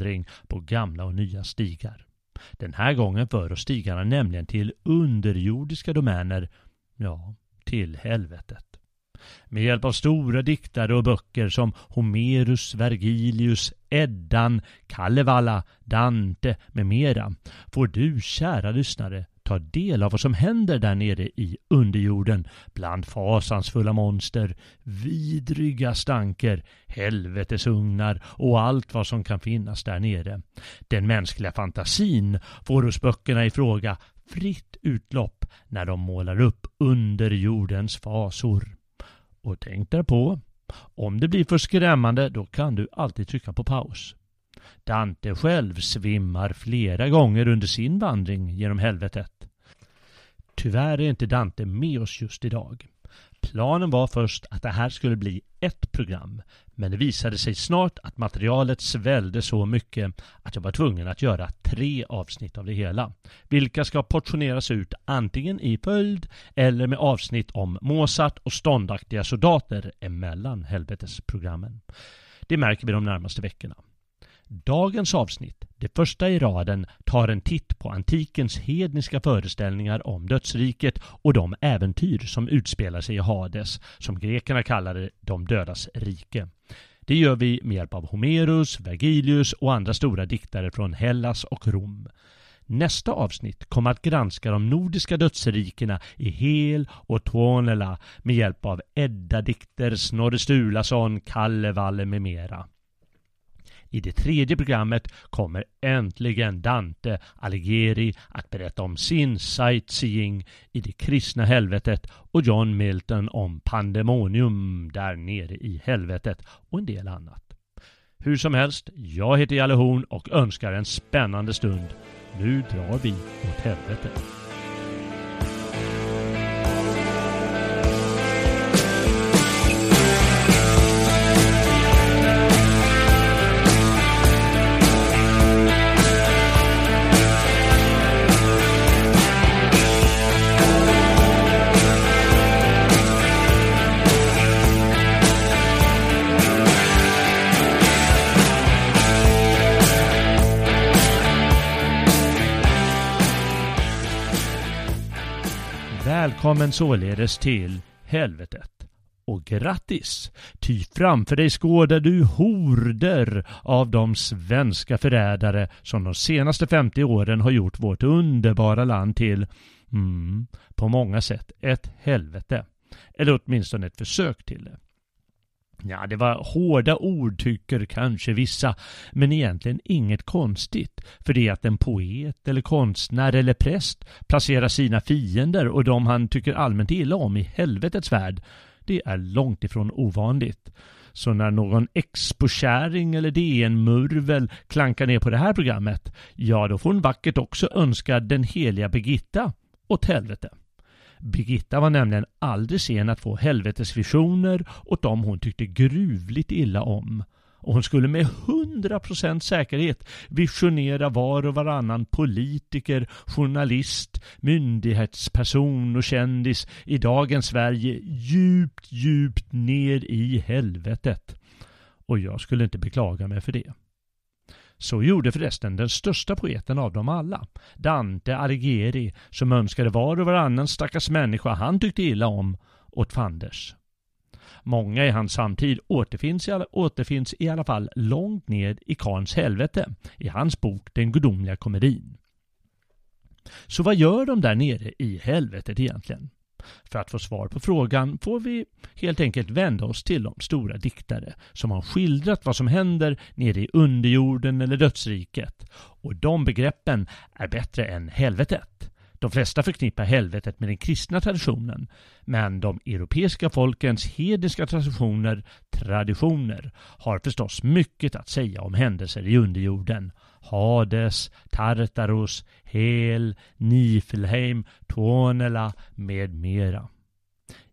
Vandring på gamla och nya stigar. Den här gången för oss stigarna nämligen till underjordiska domäner, ja, till helvetet. Med hjälp av stora diktare och böcker som Homerus, Vergilius, Eddan, Kalevala, Dante med mera får du, kära lyssnare, ta del av vad som händer där nere i underjorden bland fasansfulla monster, vidriga stanker, helvetesugnar och allt vad som kan finnas där nere. Den mänskliga fantasin får hos böckerna i fråga fritt utlopp när de målar upp underjordens fasor. Och tänk därpå, om det blir för skrämmande då kan du alltid trycka på paus. Dante själv svimmar flera gånger under sin vandring genom helvetet. Tyvärr är inte Dante med oss just idag. Planen var först att det här skulle bli ett program, men det visade sig snart att materialet svällde så mycket att jag var tvungen att göra tre avsnitt av det hela. Vilka ska portioneras ut antingen i följd eller med avsnitt om Mozart och ståndaktiga soldater emellan helvetesprogrammen. Det märker vi de närmaste veckorna. Dagens avsnitt, det första i raden, tar en titt på antikens hedniska föreställningar om dödsriket och de äventyr som utspelar sig i Hades, som grekerna kallade de dödas rike. Det gör vi med hjälp av Homerus, Vergilius och andra stora diktare från Hellas och Rom. Nästa avsnitt kommer att granska de nordiska dödsrikena i Hel och Tuonela med hjälp av Edda-dikter, Snorre Sturlason, Kalevalle med mera. I det tredje programmet kommer äntligen Dante Alighieri att berätta om sin sightseeing i det kristna helvetet och John Milton om pandemonium där nere i helvetet och en del annat. Hur som helst, jag heter Jalle Horn och önskar en spännande stund. Nu drar vi åt helvetet. Välkommen således till helvetet. Och grattis! Ty framför dig skådar du horder av de svenska förrädare som de senaste 50 åren har gjort vårt underbara land till, mm, på många sätt, ett helvete. Eller åtminstone ett försök till det. Ja, det var hårda ord tycker kanske vissa, men egentligen inget konstigt. För det är att en poet eller konstnär eller präst placerar sina fiender och de han tycker allmänt illa om i helvetets värld, det är långt ifrån ovanligt. Så när någon expokäring eller DN-murvel klankar ner på det här programmet, ja då får hon vackert också önska den heliga Birgitta åt helvete. Birgitta var nämligen aldrig sen att få helvetesvisioner åt dem hon tyckte gruvligt illa om. och hon skulle med 100% säkerhet visionera var och varannan politiker, journalist, myndighetsperson och kändis i dagens Sverige djupt, djupt ner i helvetet. Och jag skulle inte beklaga mig för det. Så gjorde förresten den största poeten av dem alla, Dante Alighieri, som önskade var och varannan stackars människa han tyckte illa om åt fanders. Många i hans samtid återfinns i, alla, återfinns i alla fall långt ned i Karns helvete i hans bok Den gudomliga komedin. Så vad gör de där nere i helvetet egentligen? För att få svar på frågan får vi helt enkelt vända oss till de stora diktare som har skildrat vad som händer nere i underjorden eller dödsriket. Och de begreppen är bättre än helvetet. De flesta förknippar helvetet med den kristna traditionen, men de europeiska folkens hedniska traditioner, traditioner har förstås mycket att säga om händelser i underjorden. Hades, Tartarus, Hel, Niflheim, Tuonela med mera.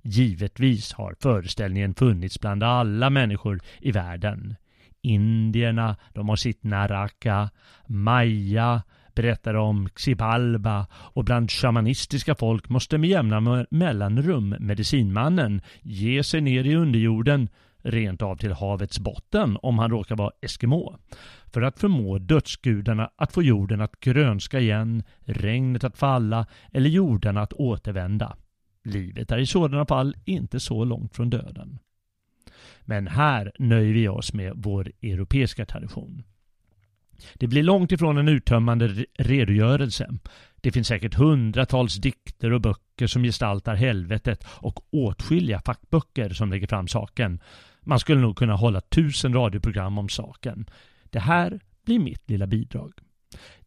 Givetvis har föreställningen funnits bland alla människor i världen. Indierna, de har sitt Naraka, Maya, berättar om Xibalba och bland shamanistiska folk måste med jämna mellanrum medicinmannen ge sig ner i underjorden rent av till havets botten om han råkar vara eskimo. För att förmå dödsgudarna att få jorden att grönska igen, regnet att falla eller jordarna att återvända. Livet är i sådana fall inte så långt från döden. Men här nöjer vi oss med vår europeiska tradition. Det blir långt ifrån en uttömmande redogörelse. Det finns säkert hundratals dikter och böcker som gestaltar helvetet och åtskilliga fackböcker som lägger fram saken. Man skulle nog kunna hålla tusen radioprogram om saken. Det här blir mitt lilla bidrag.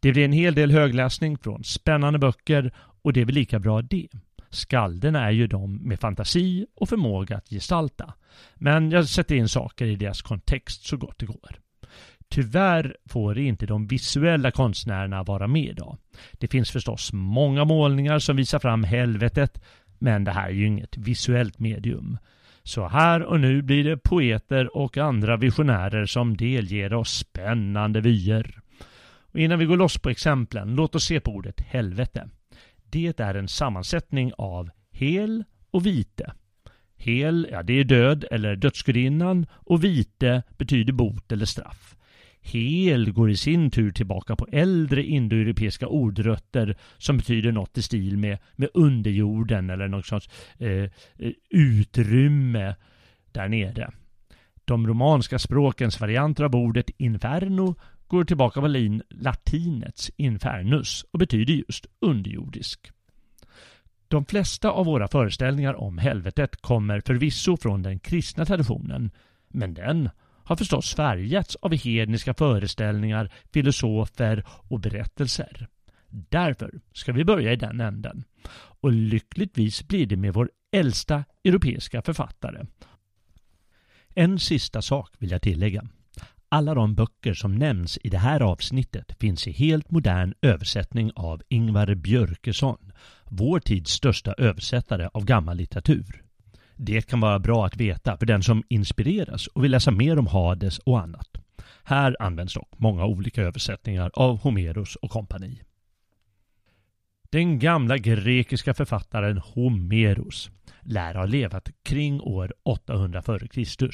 Det blir en hel del högläsning från spännande böcker och det är väl lika bra det. Skalderna är ju de med fantasi och förmåga att gestalta. Men jag sätter in saker i deras kontext så gott det går. Tyvärr får inte de visuella konstnärerna vara med idag. Det finns förstås många målningar som visar fram helvetet, men det här är ju inget visuellt medium. Så här och nu blir det poeter och andra visionärer som delger oss spännande vyer. Och innan vi går loss på exemplen, låt oss se på ordet helvete. Det är en sammansättning av hel och vite. Hel, ja det är död eller dödsgudinnan och vite betyder bot eller straff. Hel går i sin tur tillbaka på äldre indoeuropeiska ordrötter som betyder något i stil med, med underjorden eller något sorts eh, eh utrymme där nere. De romanska språkens varianter av ordet inferno går tillbaka på latinets infernus och betyder just underjordisk. De flesta av våra föreställningar om helvetet kommer förvisso från den kristna traditionen, men den har förstås färgats av hedniska föreställningar, filosofer och berättelser. Därför ska vi börja i den änden. Och lyckligtvis blir det med vår äldsta europeiska författare. En sista sak vill jag tillägga. Alla de böcker som nämns i det här avsnittet finns i helt modern översättning av Ingvar Björkesson, vår tids största översättare av gammal litteratur. Det kan vara bra att veta för den som inspireras och vill läsa mer om Hades och annat. Här används dock många olika översättningar av Homeros och kompani. Den gamla grekiska författaren Homeros lär ha levat kring år 800 f.Kr.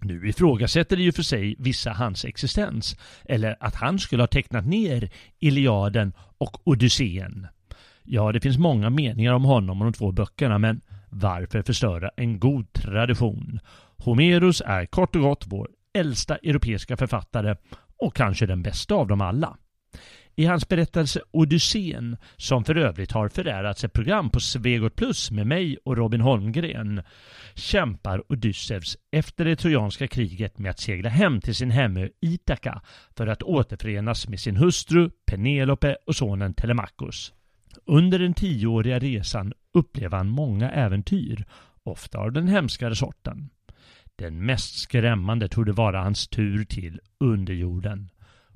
Nu ifrågasätter det ju för sig vissa hans existens, eller att han skulle ha tecknat ner Iliaden och Odysseen. Ja, det finns många meningar om honom och de två böckerna, men varför förstöra en god tradition? Homeros är kort och gott vår äldsta europeiska författare och kanske den bästa av dem alla. I hans berättelse Odysseen, som för övrigt har förärats ett program på Svegot Plus med mig och Robin Holmgren, kämpar Odysseus efter det trojanska kriget med att segla hem till sin hemö Itaka för att återförenas med sin hustru Penelope och sonen Telemachus. Under den tioåriga resan upplever han många äventyr, ofta av den hemskare sorten. Den mest skrämmande torde vara hans tur till underjorden.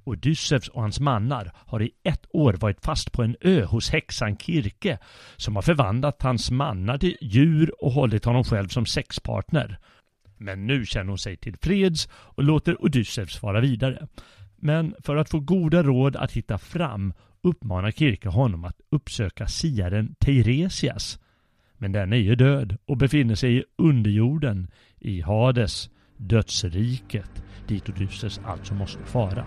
Odysseus och hans mannar har i ett år varit fast på en ö hos häxan Kirke som har förvandlat hans mannar till djur och hållit honom själv som sexpartner. Men nu känner hon sig tillfreds och låter Odysseus fara vidare. Men för att få goda råd att hitta fram uppmanar Kirke honom att uppsöka siaren Teiresias. Men den är ju död och befinner sig i underjorden, i Hades, dödsriket, dit Odysseus alltså måste fara.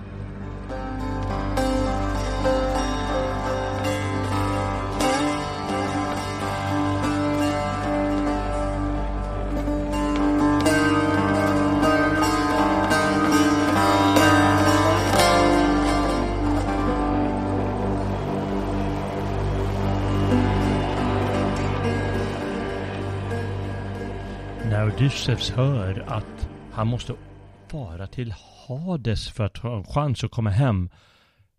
Odysseus hör att han måste fara till Hades för att ha en chans att komma hem,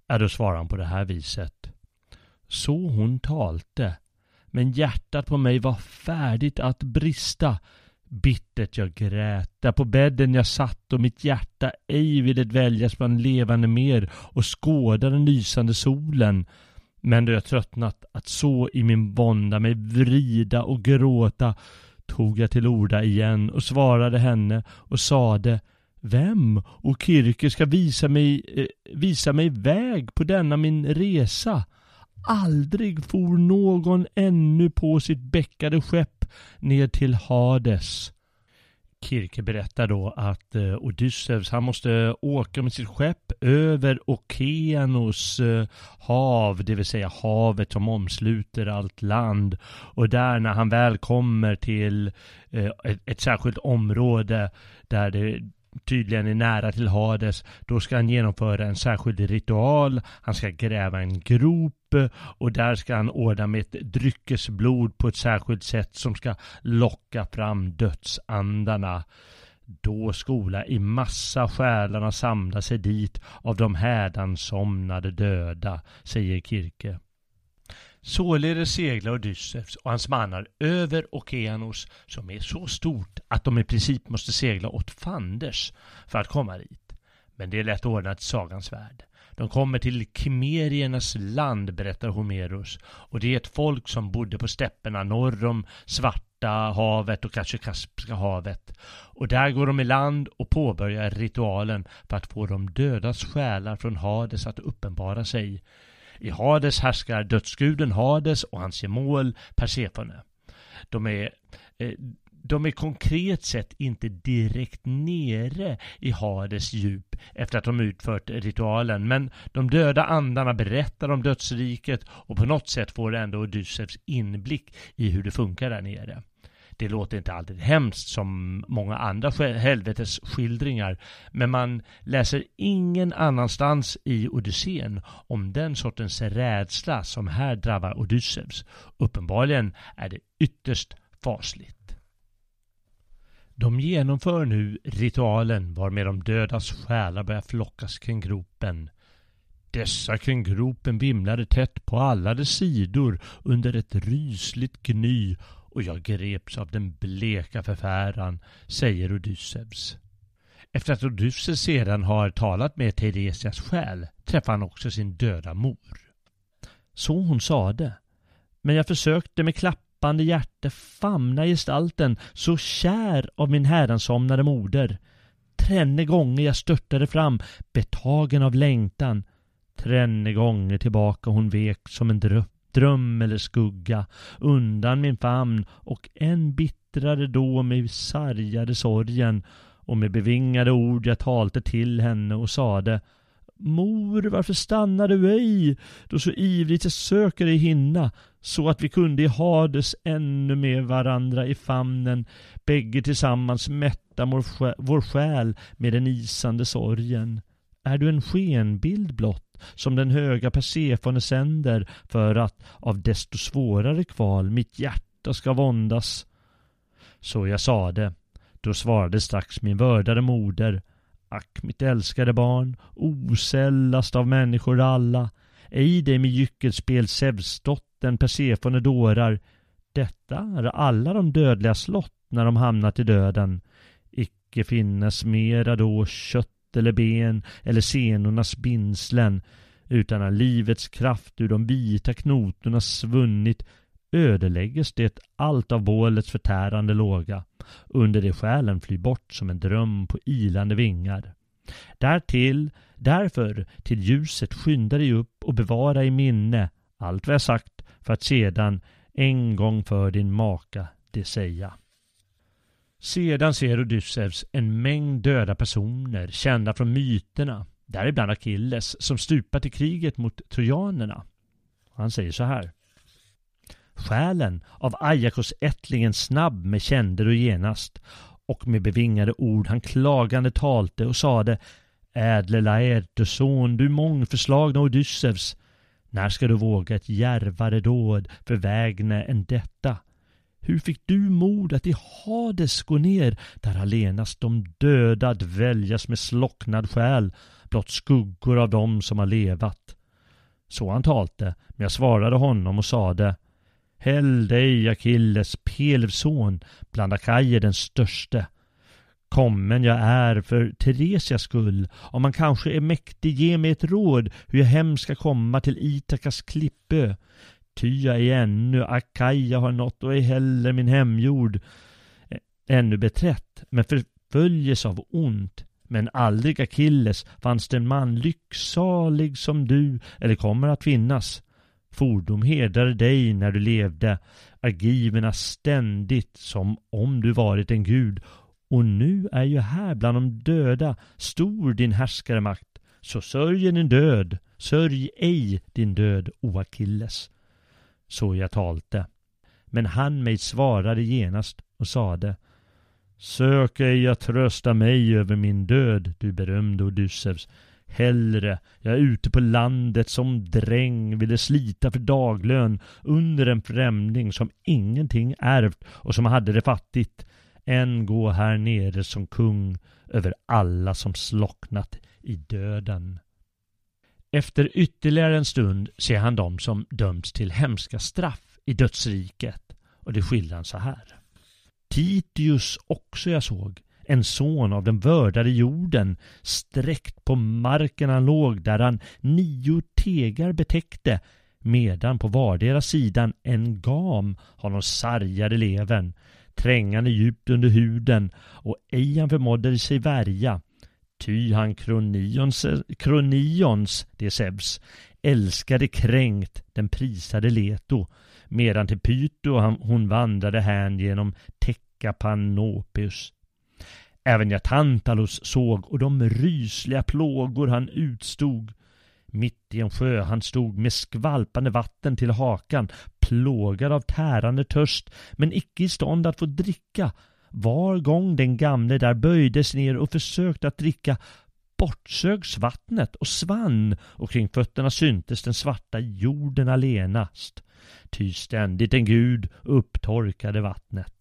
är då svarar han på det här viset. Så hon talte, men hjärtat på mig var färdigt att brista. Bittert jag grät, där på bädden jag satt och mitt hjärta ej ville dväljas bland levande mer och skåda den lysande solen. Men då jag tröttnat att så i min vånda mig vrida och gråta tog jag till orda igen och svarade henne och sade Vem och Kirke ska visa mig, eh, visa mig väg på denna min resa? Aldrig for någon ännu på sitt bäckade skepp ned till Hades. Kirke berättar då att eh, Odysseus han måste åka med sitt skepp över Okeanos eh, hav, det vill säga havet som omsluter allt land. Och där när han väl kommer till eh, ett, ett särskilt område där det tydligen är nära till Hades, då ska han genomföra en särskild ritual. Han ska gräva en grop och där ska han ordna med ett dryckesblod på ett särskilt sätt som ska locka fram dödsandarna. Då skola i massa själarna samla sig dit av de hädansomnade döda, säger Kirke. Således seglar Odysseus och hans mannar över Okeanos som är så stort att de i princip måste segla åt fanders för att komma dit. Men det är lätt ordnat i sagans värld. De kommer till Kimeriernas land, berättar Homeros, och det är ett folk som bodde på stäpperna norr om Svarta havet och kanske Kaspiska havet. Och där går de i land och påbörjar ritualen för att få de dödas själar från Hades att uppenbara sig. I Hades härskar dödsguden Hades och hans gemål Persefone. De är, eh, de är konkret sett inte direkt nere i Hades djup efter att de utfört ritualen, men de döda andarna berättar om dödsriket och på något sätt får ändå Odysseus inblick i hur det funkar där nere. Det låter inte alltid hemskt som många andra helvetes skildringar, men man läser ingen annanstans i Odysseen om den sortens rädsla som här drabbar Odysseus. Uppenbarligen är det ytterst fasligt. De genomför nu ritualen varmed de dödas själar börjar flockas kring gropen. Dessa kring gropen vimlade tätt på alla dess sidor under ett rysligt gny och jag greps av den bleka förfäran, säger Odysseus. Efter att Odysseus sedan har talat med Teresias själ träffar han också sin döda mor. Så hon sade, men jag försökte med klappande hjärta famna gestalten så kär av min häransomnade moder. Tränne gånger jag störtade fram, betagen av längtan. Tränne gånger tillbaka hon vek som en dröpp dröm eller skugga undan min famn och än bittrare då mig sargade sorgen och med bevingade ord jag talte till henne och sade Mor, varför stannar du ej, då så ivrigt jag söker dig hinna, så att vi kunde i Hades ännu med varandra i famnen, bägge tillsammans mätta vår själ med den isande sorgen. Är du en skenbild blott, som den höga Persefone sänder för att av desto svårare kval mitt hjärta ska våndas. Så jag sade. Då svarade strax min vördade moder. Ack, mitt älskade barn, osällast av människor alla. Ej dig med gyckelspel Zeusdottern Persefone dårar. Detta är alla de dödliga slott när de hamnat i döden. Icke finnes mera då kött eller ben eller senornas bindslen utan när livets kraft ur de vita knotorna svunnit ödelägges det allt av bålets förtärande låga, under det själen flyr bort som en dröm på ilande vingar. Därtill, därför till ljuset skynda dig upp och bevara i minne allt vad jag sagt för att sedan en gång för din maka det säga. Sedan ser Odysseus en mängd döda personer kända från myterna, däribland Akilles som stupat i kriget mot trojanerna. Han säger så här. Själen av Ajakos ättlingen snabb med känder och genast och med bevingade ord han klagande talte och sade Ädle Laertes son, du mångförslagna Odysseus, när ska du våga ett djärvare dåd förvägne än detta? Hur fick du mod att i Hades gå ner, där allenast de döda dväljas med slocknad själ, blott skuggor av dem som har levat? Så han talte, men jag svarade honom och sade Häll dig, Akilles, Pelevs son, bland akajer den störste. Kommen jag är för Teresias skull, om man kanske är mäktig, ge mig ett råd hur jag hem ska komma till Itakas klippö. Ty jag är ännu Akaja har nått och ej heller min hemjord eh, ännu beträtt, men förföljes av ont. Men aldrig Akilles fanns det en man lycksalig som du, eller kommer att finnas. Fordom hedrade dig när du levde, agiverna ständigt som om du varit en gud. Och nu är ju här bland de döda stor din härskare makt. Så sörj din död, sörj ej din död, o Akilles. Så jag talte. Men han mig svarade genast och sade Sök ej att trösta mig över min död, du berömde Odysseus. Hellre, jag är ute på landet som dräng, ville slita för daglön under en främling som ingenting ärvt och som hade det fattigt, än gå här nere som kung över alla som slocknat i döden. Efter ytterligare en stund ser han dem som dömts till hemska straff i dödsriket och det skildrar han så här. Titius också jag såg, en son av den vördade jorden, sträckt på marken han låg där han nio tegar betäckte, medan på vardera sidan en gam honom sargade levern, trängande djupt under huden, och ej han förmådde sig värja, ty han Kronions, Kronions det Zeus, älskade kränkt den prisade Leto, medan till Pyto hon vandrade hän genom Tekapanopeus. Även jag Tantalos såg och de rysliga plågor han utstod. Mitt i en sjö han stod med skvalpande vatten till hakan, plågad av tärande törst, men icke i stånd att få dricka. Var gång den gamle där böjdes ner och försökte att dricka bortsögs vattnet och svann och kring fötterna syntes den svarta jorden allenast. Ty ständigt en gud upptorkade vattnet.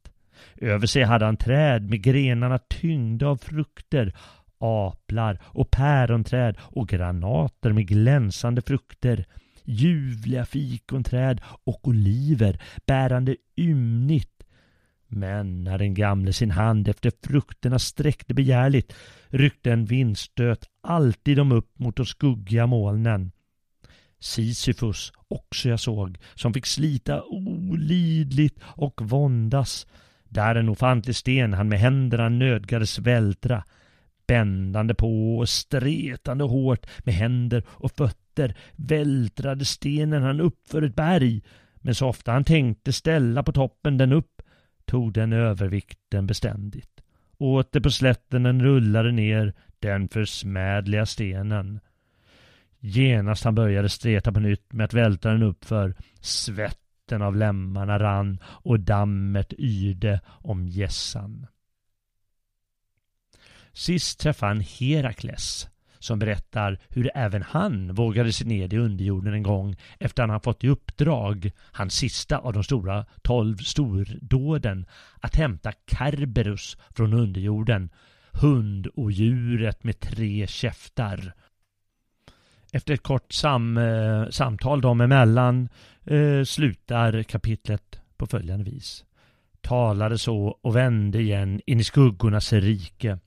Över sig hade han träd med grenarna tyngda av frukter, aplar och päronträd och granater med glänsande frukter, ljuvliga fikonträd och oliver bärande ymnigt. Men när den gamle sin hand efter frukterna sträckte begärligt ryckte en vindstöt alltid dem upp mot de skuggiga molnen. Sisyfos också jag såg, som fick slita olidligt och våndas där en ofantlig sten han med händerna nödgades vältra, bändande på och stretande hårt med händer och fötter vältrade stenen han upp för ett berg, men så ofta han tänkte ställa på toppen den upp, tog den övervikten beständigt. Åter på slätten den rullade ner den försmädliga stenen. Genast han började streta på nytt med att välta den uppför Svetten av lemmarna rann och dammet yrde om gässan. Sist träffade han Herakles som berättar hur även han vågade sig ned i underjorden en gång efter att han fått i uppdrag, hans sista av de stora tolv stordåden, att hämta Kerberus från underjorden, hundodjuret med tre käftar efter ett kort sam, eh, samtal dem emellan eh, slutar kapitlet på följande vis. Talade så och vände igen in i skuggornas rike.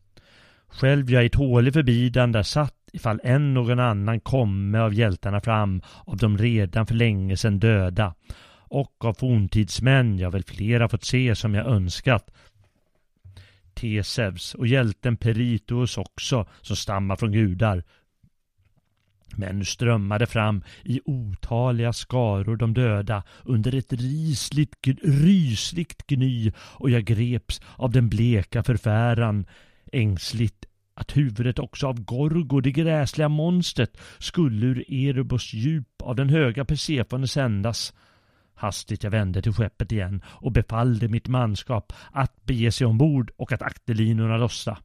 Själv jag i tålig förbidan där satt ifall en någon annan komme av hjältarna fram av de redan för länge sedan döda och av forntidsmän jag väl flera fått se som jag önskat. Tesevs och hjälten Peritos också, som stammar från gudar. Men nu strömmade fram i otaliga skaror de döda under ett risligt, rysligt gny och jag greps av den bleka förfäran ängsligt att huvudet också av Gorgo, det gräsliga monstret, skulle ur Erebos djup av den höga Persefone sändas. Hastigt jag vände till skeppet igen och befallde mitt manskap att bege sig ombord och att akterlinorna lossa.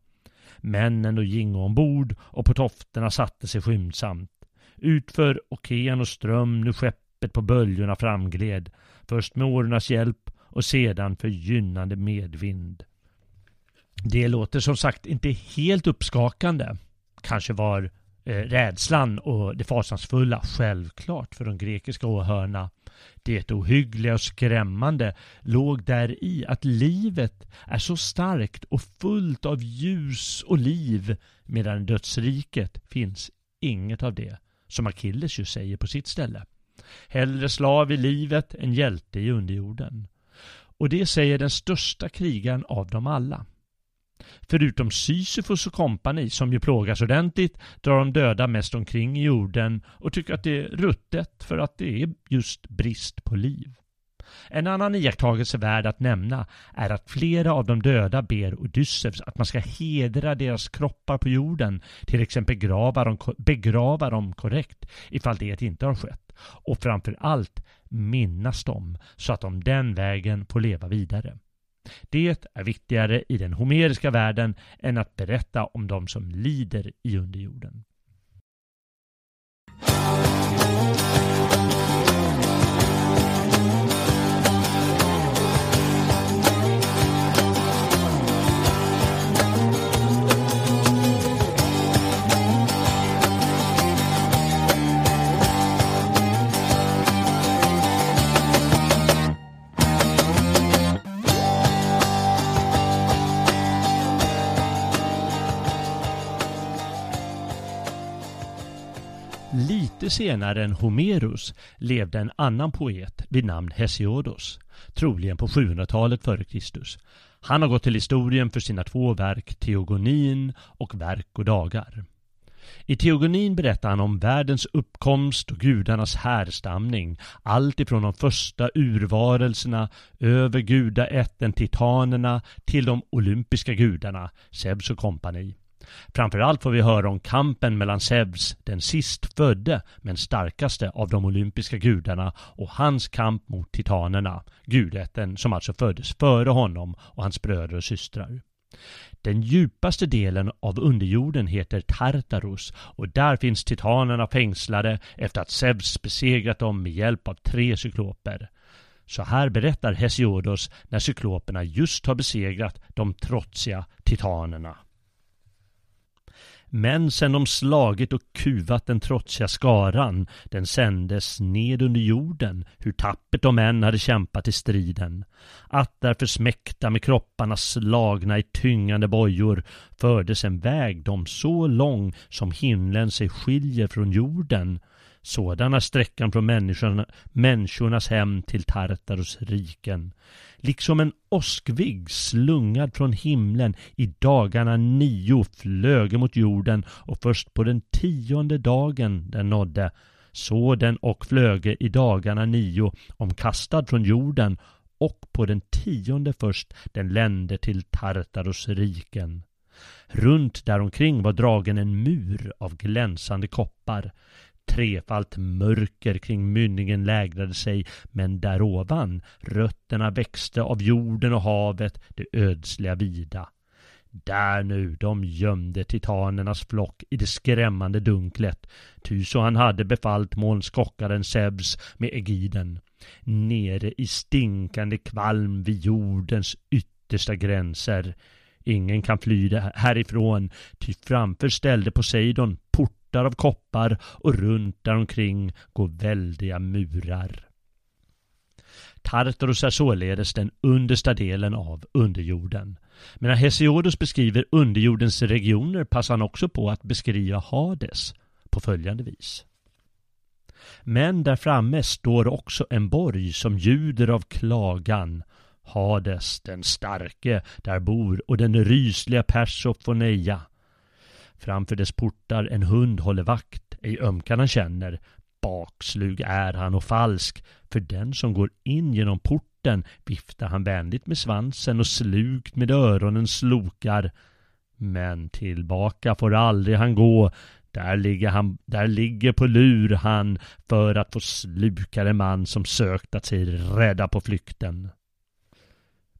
Männen och gingo ombord och på tofterna satte sig skyndsamt. Utför Okean och Ström nu skeppet på böljorna framgled, först med årornas hjälp och sedan för gynnande medvind. Det låter som sagt inte helt uppskakande. Kanske var eh, rädslan och det fasansfulla självklart för de grekiska åhörarna. Det ohyggliga och skrämmande låg där i att livet är så starkt och fullt av ljus och liv medan dödsriket finns inget av det, som Achilles ju säger på sitt ställe. Hellre slav i livet än hjälte i underjorden. Och det säger den största krigaren av dem alla. Förutom Sisyfos och kompani som ju plågas ordentligt drar de döda mest omkring i jorden och tycker att det är ruttet för att det är just brist på liv. En annan iakttagelse värd att nämna är att flera av de döda ber Odysseus att man ska hedra deras kroppar på jorden, till exempel begrava dem, begrava dem korrekt ifall det inte har skett. Och framför allt minnas dem så att de den vägen får leva vidare. Det är viktigare i den homeriska världen än att berätta om de som lider i underjorden. Lite senare än Homerus levde en annan poet vid namn Hesiodos, troligen på 700-talet f.Kr. Han har gått till historien för sina två verk Teogonin och Verk och dagar. I Teogonin berättar han om världens uppkomst och gudarnas härstamning, allt ifrån de första urvarelserna över gudaätten titanerna till de olympiska gudarna, Zeus och kompani. Framförallt får vi höra om kampen mellan Zeus, den sist födde men starkaste av de olympiska gudarna och hans kamp mot titanerna, gudätten som alltså föddes före honom och hans bröder och systrar. Den djupaste delen av underjorden heter Tartarus och där finns titanerna fängslade efter att Zeus besegrat dem med hjälp av tre cykloper. Så här berättar Hesiodos när cykloperna just har besegrat de trotsiga titanerna. Men sen de slagit och kuvat den trotsiga skaran, den sändes ned under jorden, hur tappert de än hade kämpat i striden. Att därför smäkta med kropparna slagna i tyngande bojor fördes en väg dem så lång som himlen sig skiljer från jorden. Sådan är sträckan från människorna, människornas hem till Tartaros riken liksom en åskvigg slungad från himlen i dagarna nio flöge mot jorden och först på den tionde dagen den nådde. Så den och flöge i dagarna nio omkastad från jorden och på den tionde först den lände till Tartaros riken. Runt däromkring var dragen en mur av glänsande koppar. Trefalt mörker kring mynningen lägrade sig, men därovan rötterna växte av jorden och havet, det ödsliga vida. Där nu de gömde titanernas flock i det skrämmande dunklet, ty så han hade befallt molnskockaren Zeus med Egiden. Nere i stinkande kvalm vid jordens yttersta gränser. Ingen kan fly härifrån, ty framför ställde Poseidon port portar av koppar och runt däromkring går väldiga murar. Tartarus är således den understa delen av underjorden. Men när Hesiodos beskriver underjordens regioner passar han också på att beskriva Hades på följande vis. Men där framme står också en borg som ljuder av klagan. Hades, den starke, där bor och den rysliga Persofoneia. Framför dess portar en hund håller vakt, ej ömkan han känner. Bakslug är han och falsk, för den som går in genom porten viftar han vänligt med svansen och slukt med öronen slokar. Men tillbaka får aldrig han gå, där ligger, han, där ligger på lur han för att få sluka den man som sökt att sig rädda på flykten.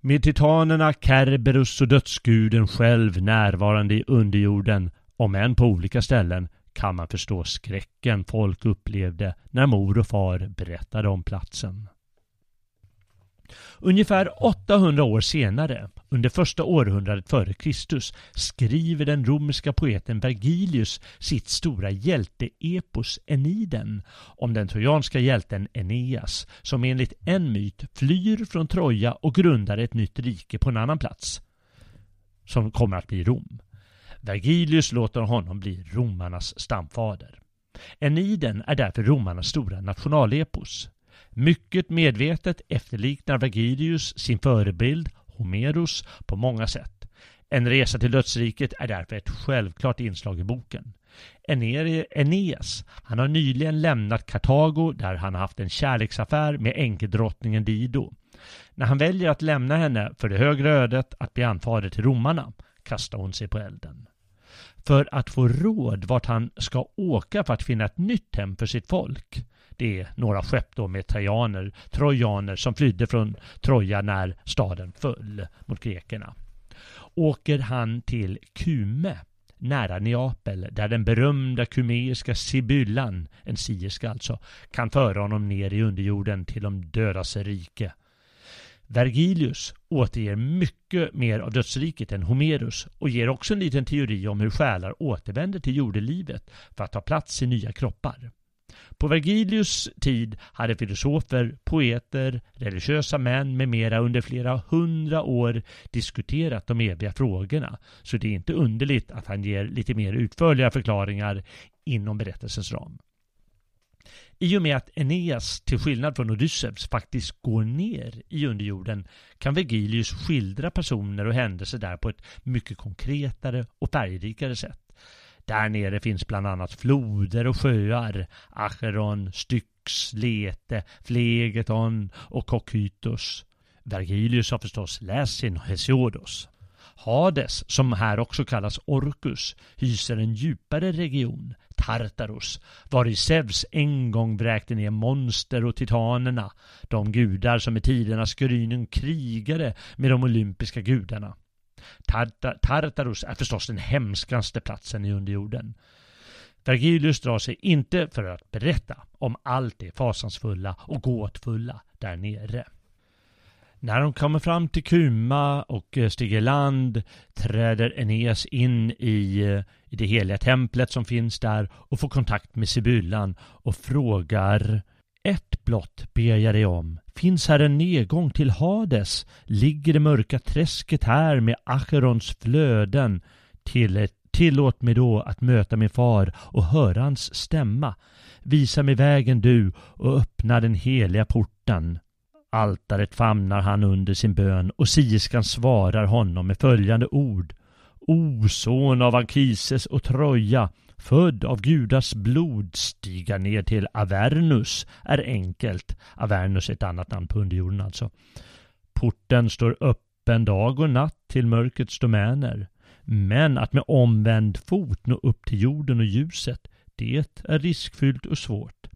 Med titanerna Kerberus och dödsguden själv närvarande i underjorden, om än på olika ställen, kan man förstå skräcken folk upplevde när mor och far berättade om platsen. Ungefär 800 år senare, under första århundradet före Kristus, skriver den romerska poeten Vergilius sitt stora hjälteepos Eniden om den trojanska hjälten Eneas som enligt en myt flyr från Troja och grundar ett nytt rike på en annan plats som kommer att bli Rom. Vergilius låter honom bli romarnas stamfader. Eniden är därför romarnas stora nationalepos. Mycket medvetet efterliknar Vergilius sin förebild Homeros på många sätt. En resa till dödsriket är därför ett självklart inslag i boken. Eneas, han har nyligen lämnat Kartago där han har haft en kärleksaffär med enkedrottningen Dido. När han väljer att lämna henne för det högre ödet att bli anfader till romarna kastar hon sig på elden. För att få råd vart han ska åka för att finna ett nytt hem för sitt folk det är några skepp då med trajaner, trojaner som flydde från Troja när staden föll mot grekerna. Åker han till Kume nära Neapel där den berömda kumeiska Sibyllan, en sierska alltså, kan föra honom ner i underjorden till de dödas rike. Vergilius återger mycket mer av dödsriket än Homerus och ger också en liten teori om hur själar återvänder till jordelivet för att ta plats i nya kroppar. På Vergilius tid hade filosofer, poeter, religiösa män med mera under flera hundra år diskuterat de eviga frågorna, så det är inte underligt att han ger lite mer utförliga förklaringar inom berättelsens ram. I och med att Eneas, till skillnad från Odysseus, faktiskt går ner i underjorden kan Vergilius skildra personer och händelser där på ett mycket konkretare och färgrikare sätt. Där nere finns bland annat floder och sjöar, Acheron, Styx, Lete, Flegeton och Kokytos. Vergilius har förstås läst sin Hesiodos. Hades, som här också kallas Orkus, hyser en djupare region, Tartarus, var i Zeus en gång vräkte ner monster och titanerna, de gudar som i tidernas gryning krigade med de olympiska gudarna. Tartarus är förstås den hemskaste platsen i underjorden. Vergilius drar sig inte för att berätta om allt det fasansfulla och gåtfulla där nere. När de kommer fram till Kuma och eh, stiger land träder Eneas in i, eh, i det heliga templet som finns där och får kontakt med Sibyllan och frågar ett blott ber jag dig om. Finns här en nedgång till Hades? Ligger det mörka träsket här med Acherons flöden? Till, eh, tillåt mig då att möta min far och höra hans stämma. Visa mig vägen du och öppna den heliga porten. Altaret famnar han under sin bön och sierskan svarar honom med följande ord. O son av Ankises och Troja, född av gudars blod, stiga ner till Avernus är enkelt. Avernus är ett annat namn på underjorden alltså. Porten står öppen dag och natt till mörkrets domäner. Men att med omvänd fot nå upp till jorden och ljuset, det är riskfyllt och svårt.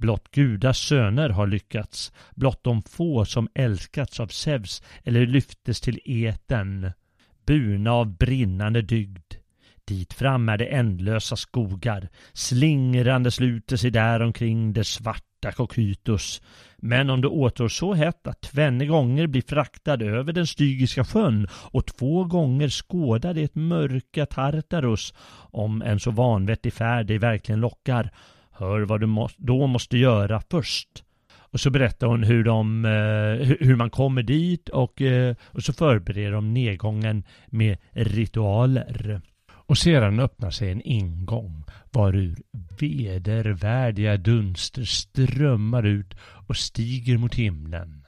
Blott gudars söner har lyckats, blott de få som älskats av Zeus eller lyftes till eten, burna av brinnande dygd. Dit fram är det ändlösa skogar. Slingrande sluter sig där omkring det svarta cocytus. Men om det åtrår så hett att tvenne gånger blir fraktad över den Stygiska sjön och två gånger skådar det mörka Tartarus, om en så vanvettig färd dig verkligen lockar, hör vad du då måste göra först. Och så berättar hon hur, de, eh, hur man kommer dit och, eh, och så förbereder de nedgången med ritualer. och sedan öppnar sig en ingång varur vedervärdiga dunster strömmar ut och stiger mot himlen.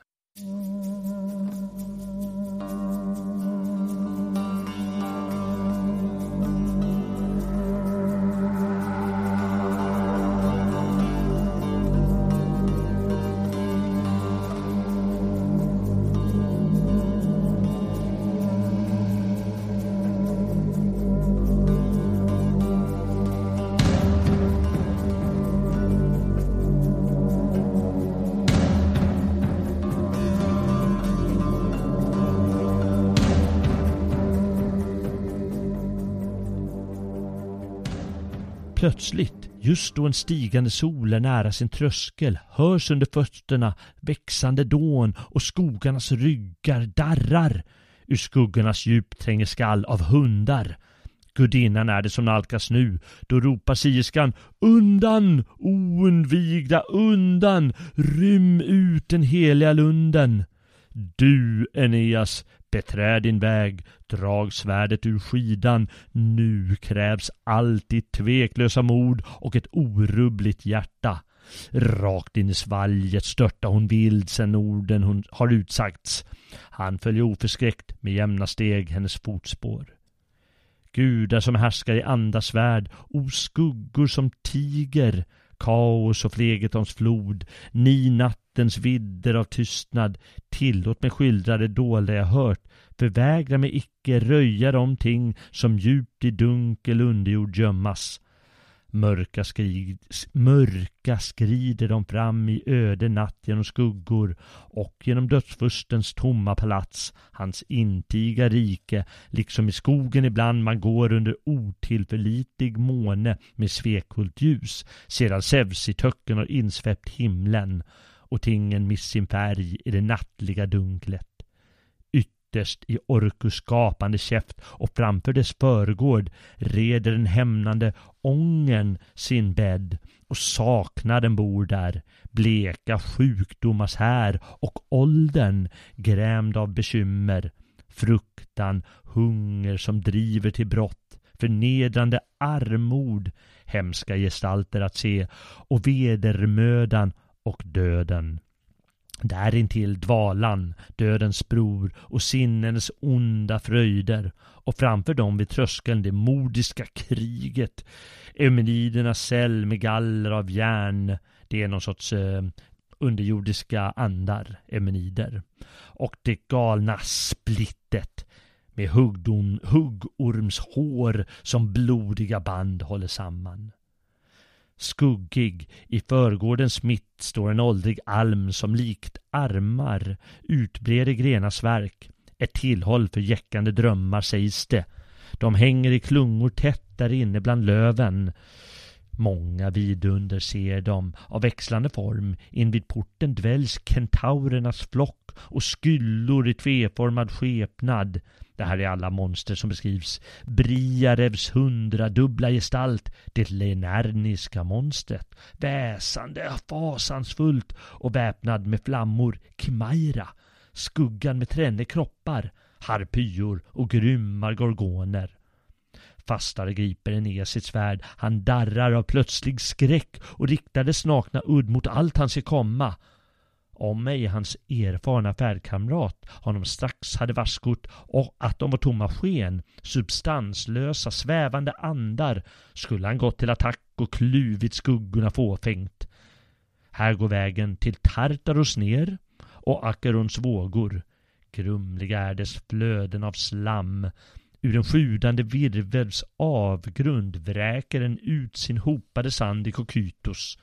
Plötsligt, just då en stigande sol är nära sin tröskel, hörs under fötterna växande dån och skogarnas ryggar darrar. Ur skuggornas djup tränger skall av hundar. Gudinnan är det som nalkas nu. Då ropar sierskan Undan, oundvigda, undan! Rym ut den heliga lunden! Du, Eneas, Beträd din väg, drag svärdet ur skidan. Nu krävs allt ditt tveklösa mod och ett orubbligt hjärta. Rakt in i svalget störta hon vild sen orden hon har utsagts. Han följer oförskräckt med jämna steg hennes fotspår. Gudar som härskar i andas värld, o skuggor som tiger, kaos och flegetons flod, ni nattens vidder av tystnad, tillåt mig skildra det dolda jag hört, förvägra mig icke röja de ting som djupt i dunkel underjord gömmas. Mörka, skrid, mörka skrider de fram i öde natt genom skuggor och genom dödsfurstens tomma palats, hans intiga rike, liksom i skogen ibland man går under otillförlitlig måne med svekfullt ljus, sedan Zeus i töcken har insvept himlen och tingen miss sin färg i det nattliga dunklet. Ytterst i Orkus skapande käft och framför dess förgård reder den hämnande ången sin bädd och saknaden bor där, bleka sjukdomars här och åldern grämd av bekymmer, fruktan, hunger som driver till brott, förnedrande armod, hemska gestalter att se och vedermödan och döden. Därintill dvalan, dödens bror och sinnens onda fröjder och framför dem vid tröskeln det modiska kriget. Eumenidernas cell med galler av järn. Det är någon sorts eh, underjordiska andar, eumenider. Och det galna splittet med huggdom, huggormshår som blodiga band håller samman. Skuggig, i förgårdens mitt står en åldrig alm som likt armar utbreder grenars verk. Ett tillhåll för jäckande drömmar sägs det. De hänger i klungor tätt där inne bland löven. Många vidunder ser de av växlande form. Invid porten dväljs kentaurernas flock och skyllor i tveformad skepnad. Det här är alla monster som beskrivs. Briarevs hundradubbla gestalt, det lenerniska monstret. Väsande, fasansfullt och väpnad med flammor, Kimaira. Skuggan med tränne kroppar, harpyor och grymma gorgoner. Fastare griper en sitt svärd. Han darrar av plötslig skräck och riktar dess nakna udd mot allt han ser komma. Om mig hans erfarna färdkamrat honom strax hade varskott och att de var tomma sken, substanslösa, svävande andar, skulle han gått till attack och kluvit skuggorna fåfängt. Här går vägen till Tartaros ner och Akerons vågor. Grumliga är dess flöden av slam. Ur en sjudande virvels avgrund vräker den ut sin hopade sand i Kokytos.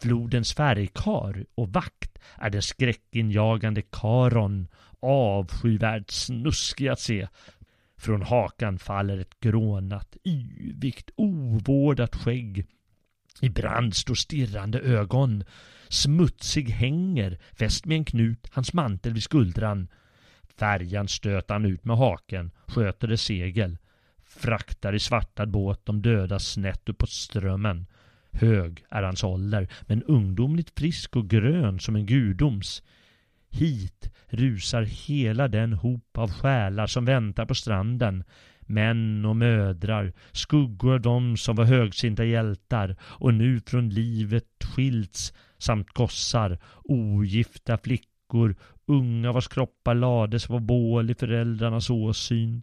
Flodens färgkar och vakt är den skräckinjagande Karon, avskyvärd snuskig att se. Från hakan faller ett grånat, yvigt, ovårdat skägg. I brand står stirrande ögon. Smutsig hänger, fäst med en knut, hans mantel vid skuldran. Färjan stöter han ut med haken, sköter det segel. Fraktar i svartad båt de döda snett uppåt strömmen. Hög är hans ålder, men ungdomligt frisk och grön som en gudoms. Hit rusar hela den hop av själar som väntar på stranden. Män och mödrar, skuggor av dem som var högsinta hjältar och nu från livet skilts samt gossar, ogifta flickor, unga vars kroppar lades på bål i föräldrarnas åsyn.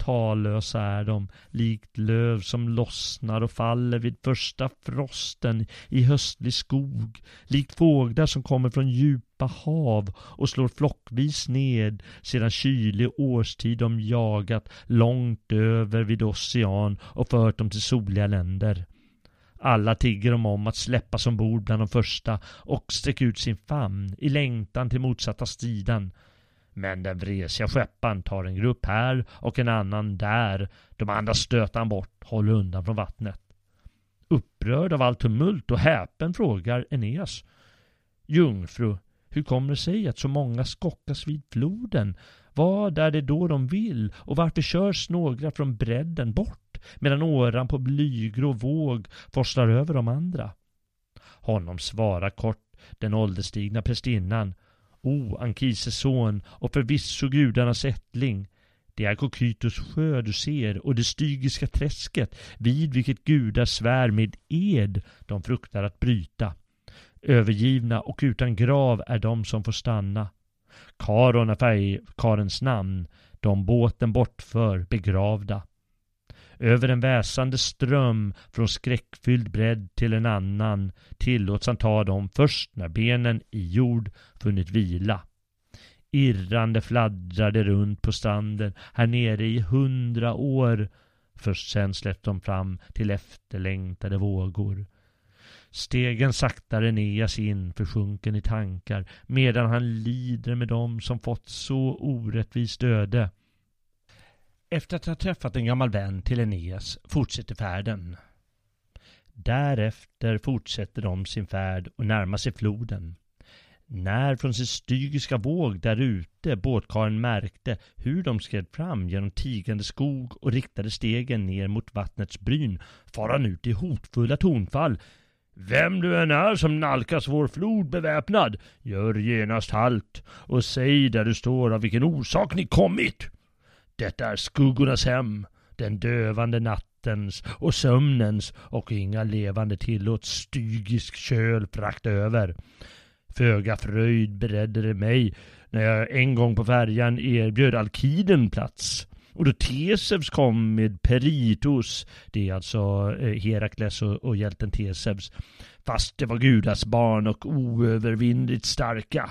Tallösa är de, likt löv som lossnar och faller vid första frosten i höstlig skog, likt fåglar som kommer från djupa hav och slår flockvis ned sedan kylig årstid de jagat långt över vid ocean och fört dem till soliga länder. Alla tigger de om att släppas ombord bland de första och sträcker ut sin famn i längtan till motsatta sidan. Men den vresiga skepparen tar en grupp här och en annan där. De andra stöter han bort, håller undan från vattnet. Upprörd av allt tumult och häpen frågar Eneas. Jungfru, hur kommer det sig att så många skockas vid floden? Vad är det då de vill och varför körs några från bredden bort medan åran på blygrå våg forslar över de andra? Honom svarar kort den ålderstigna prästinnan O Ankises son och förvisso gudarnas ättling. Det är Kokytos sjö du ser och det stygiska träsket vid vilket gudar svär med ed de fruktar att bryta. Övergivna och utan grav är de som får stanna. Karon är färgkarens namn, de båten bortför begravda. Över en väsande ström från skräckfylld bredd till en annan tillåts han ta dem först när benen i jord funnit vila. Irrande fladdrade runt på stranden här nere i hundra år. Först sen släpps de fram till efterlängtade vågor. Stegen saktare neas in försjunken i tankar medan han lider med dem som fått så orättvist öde. Efter att ha träffat en gammal vän till Eneas fortsätter färden. Därefter fortsätter de sin färd och närmar sig floden. När från sin stygiska våg där ute båtkaren märkte hur de skred fram genom tigande skog och riktade stegen ner mot vattnets bryn far han ut i hotfulla tonfall. Vem du än är som nalkas vår flod beväpnad, gör genast halt och säg där du står av vilken orsak ni kommit. Detta är skuggornas hem, den dövande nattens och sömnens och inga levande tillåts stygisk köl frakta över. Föga fröjd beredde det mig när jag en gång på färjan erbjöd Alkiden plats. Och då Tesevs kom med Peritos, det är alltså eh, Herakles och, och hjälten Tesevs, fast det var gudas barn och oövervinnligt starka.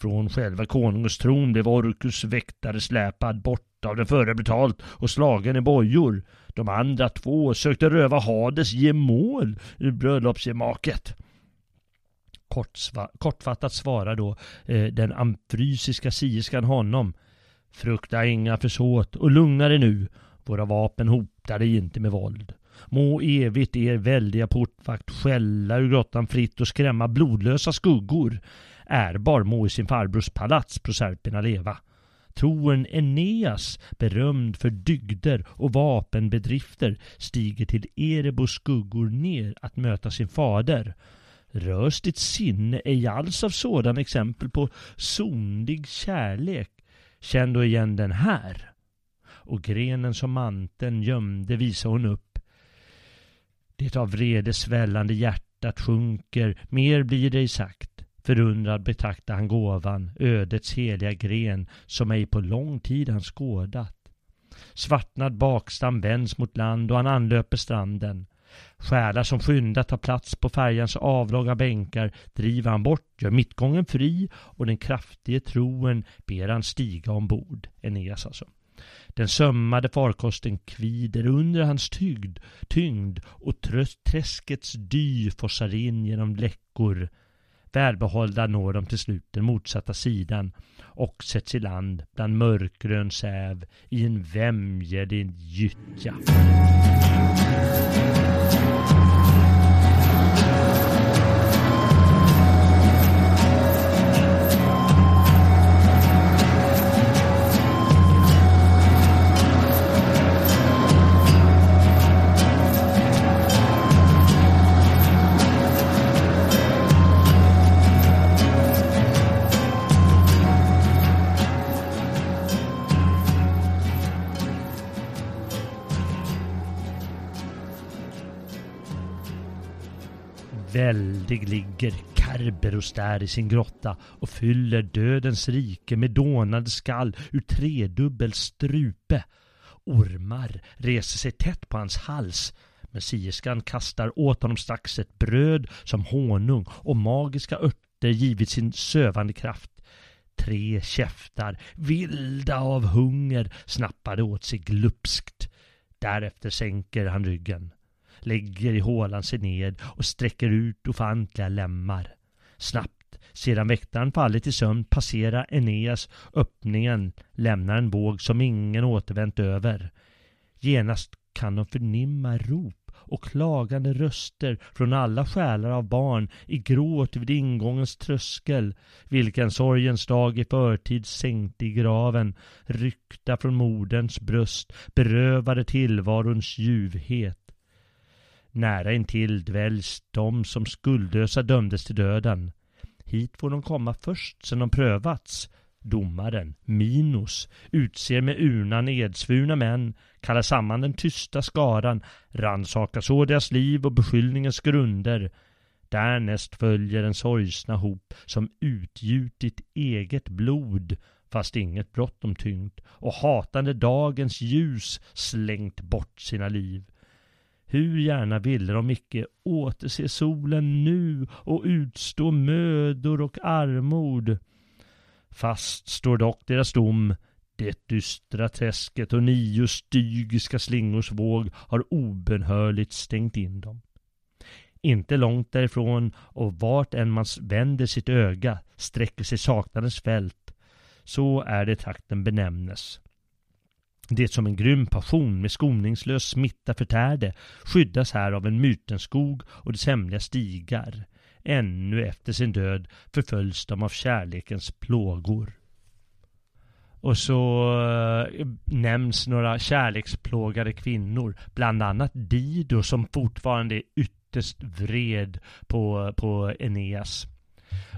Från själva konungens tron blev Orkus väktare släpad bort av den förre brutalt och slagen i bojor. De andra två sökte röva Hades gemål ur bröllopsgemaket. kortfattat svarar då eh, den amfrysiska sierskan honom. Frukta inga försåt och lugna dig nu. Våra vapen hotar dig inte med våld. Må evigt er väldiga portvakt skälla ur grottan fritt och skrämma blodlösa skuggor ärbar må i sin farbrors palats Proserpina leva. Troen Eneas, berömd för dygder och vapenbedrifter, stiger till Erebos skuggor ner att möta sin fader. Rörs ditt sinne ej alls av sådan exempel på sondig kärlek? Känn då igen den här. Och grenen som manteln gömde visar hon upp. Det av vrede svällande hjärtat sjunker, mer blir det sagt. Förundrad betraktar han gåvan, ödets heliga gren, som ej på lång tid han skådat. Svartnad bakstam vänds mot land och han anlöper stranden. Själar som skyndat tar plats på färjans avlånga bänkar driver han bort, gör mittgången fri och den kraftige troen ber han stiga ombord. Eneas alltså. Den sömmade farkosten kvider under hans tygd, tyngd och träskets dy forsar in genom läckor Välbehållda når de till slut den motsatta sidan och sätts i land bland mörkgrön säv i en vämjelig gyttja. Väldig ligger Kerberos där i sin grotta och fyller dödens rike med dånad skall ur tredubbel strupe. Ormar reser sig tätt på hans hals men sierskan kastar åt honom strax ett bröd som honung och magiska örter givit sin sövande kraft. Tre käftar, vilda av hunger, snappade åt sig glupskt. Därefter sänker han ryggen, lägger i hålan sig ned och sträcker ut ofantliga lemmar. Snabbt, sedan väktaren fallit i sömn, passerar Eneas öppningen, lämnar en våg som ingen återvänt över. Genast kan de förnimma rop och klagande röster från alla själar av barn i gråt vid ingångens tröskel, vilken sorgens dag i förtid sänkte i graven, ryckta från moderns bröst, berövade tillvarons ljuvhet. Nära intill dväljs de som skuldlösa dömdes till döden. Hit får de komma först sedan de prövats. Domaren, Minos, utser med urnan nedsvurna män, kallar samman den tysta skaran, rannsakar så deras liv och beskyllningens grunder. Därnäst följer en sorgsna hop som utgjutit eget blod, fast inget brott de tyngt, och hatande dagens ljus slängt bort sina liv. Hur gärna ville de icke återse solen nu och utstå mödor och armod. Fast står dock deras dom, det dystra träsket och nio stygiska slingors våg har obenhörligt stängt in dem. Inte långt därifrån och vart än man vänder sitt öga sträcker sig saknadens fält. Så är det trakten benämnes. Det som en grym passion med skoningslös smitta förtärde skyddas här av en mytenskog och dess hemliga stigar. Ännu efter sin död förföljs de av kärlekens plågor. Och så eh, nämns några kärleksplågade kvinnor, bland annat Dido som fortfarande är ytterst vred på, på Eneas.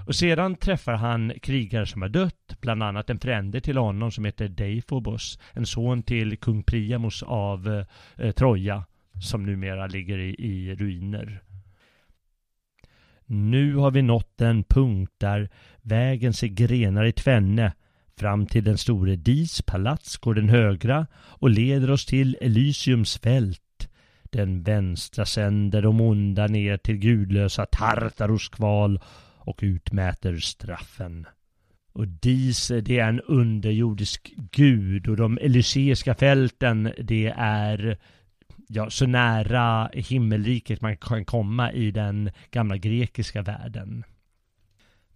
Och sedan träffar han krigare som har dött, bland annat en frände till honom som heter Deifobos, en son till kung Priamos av eh, Troja, som numera ligger i, i ruiner. Nu har vi nått en punkt där vägen sig grenar i tvenne. Fram till den store Dis palats går den högra och leder oss till Elysiums fält. Den vänstra sänder de onda ner till gudlösa Tartaros kval och utmäter straffen. Och Dis, det är en underjordisk gud och de elyseiska fälten, det är ja, så nära himmelriket man kan komma i den gamla grekiska världen.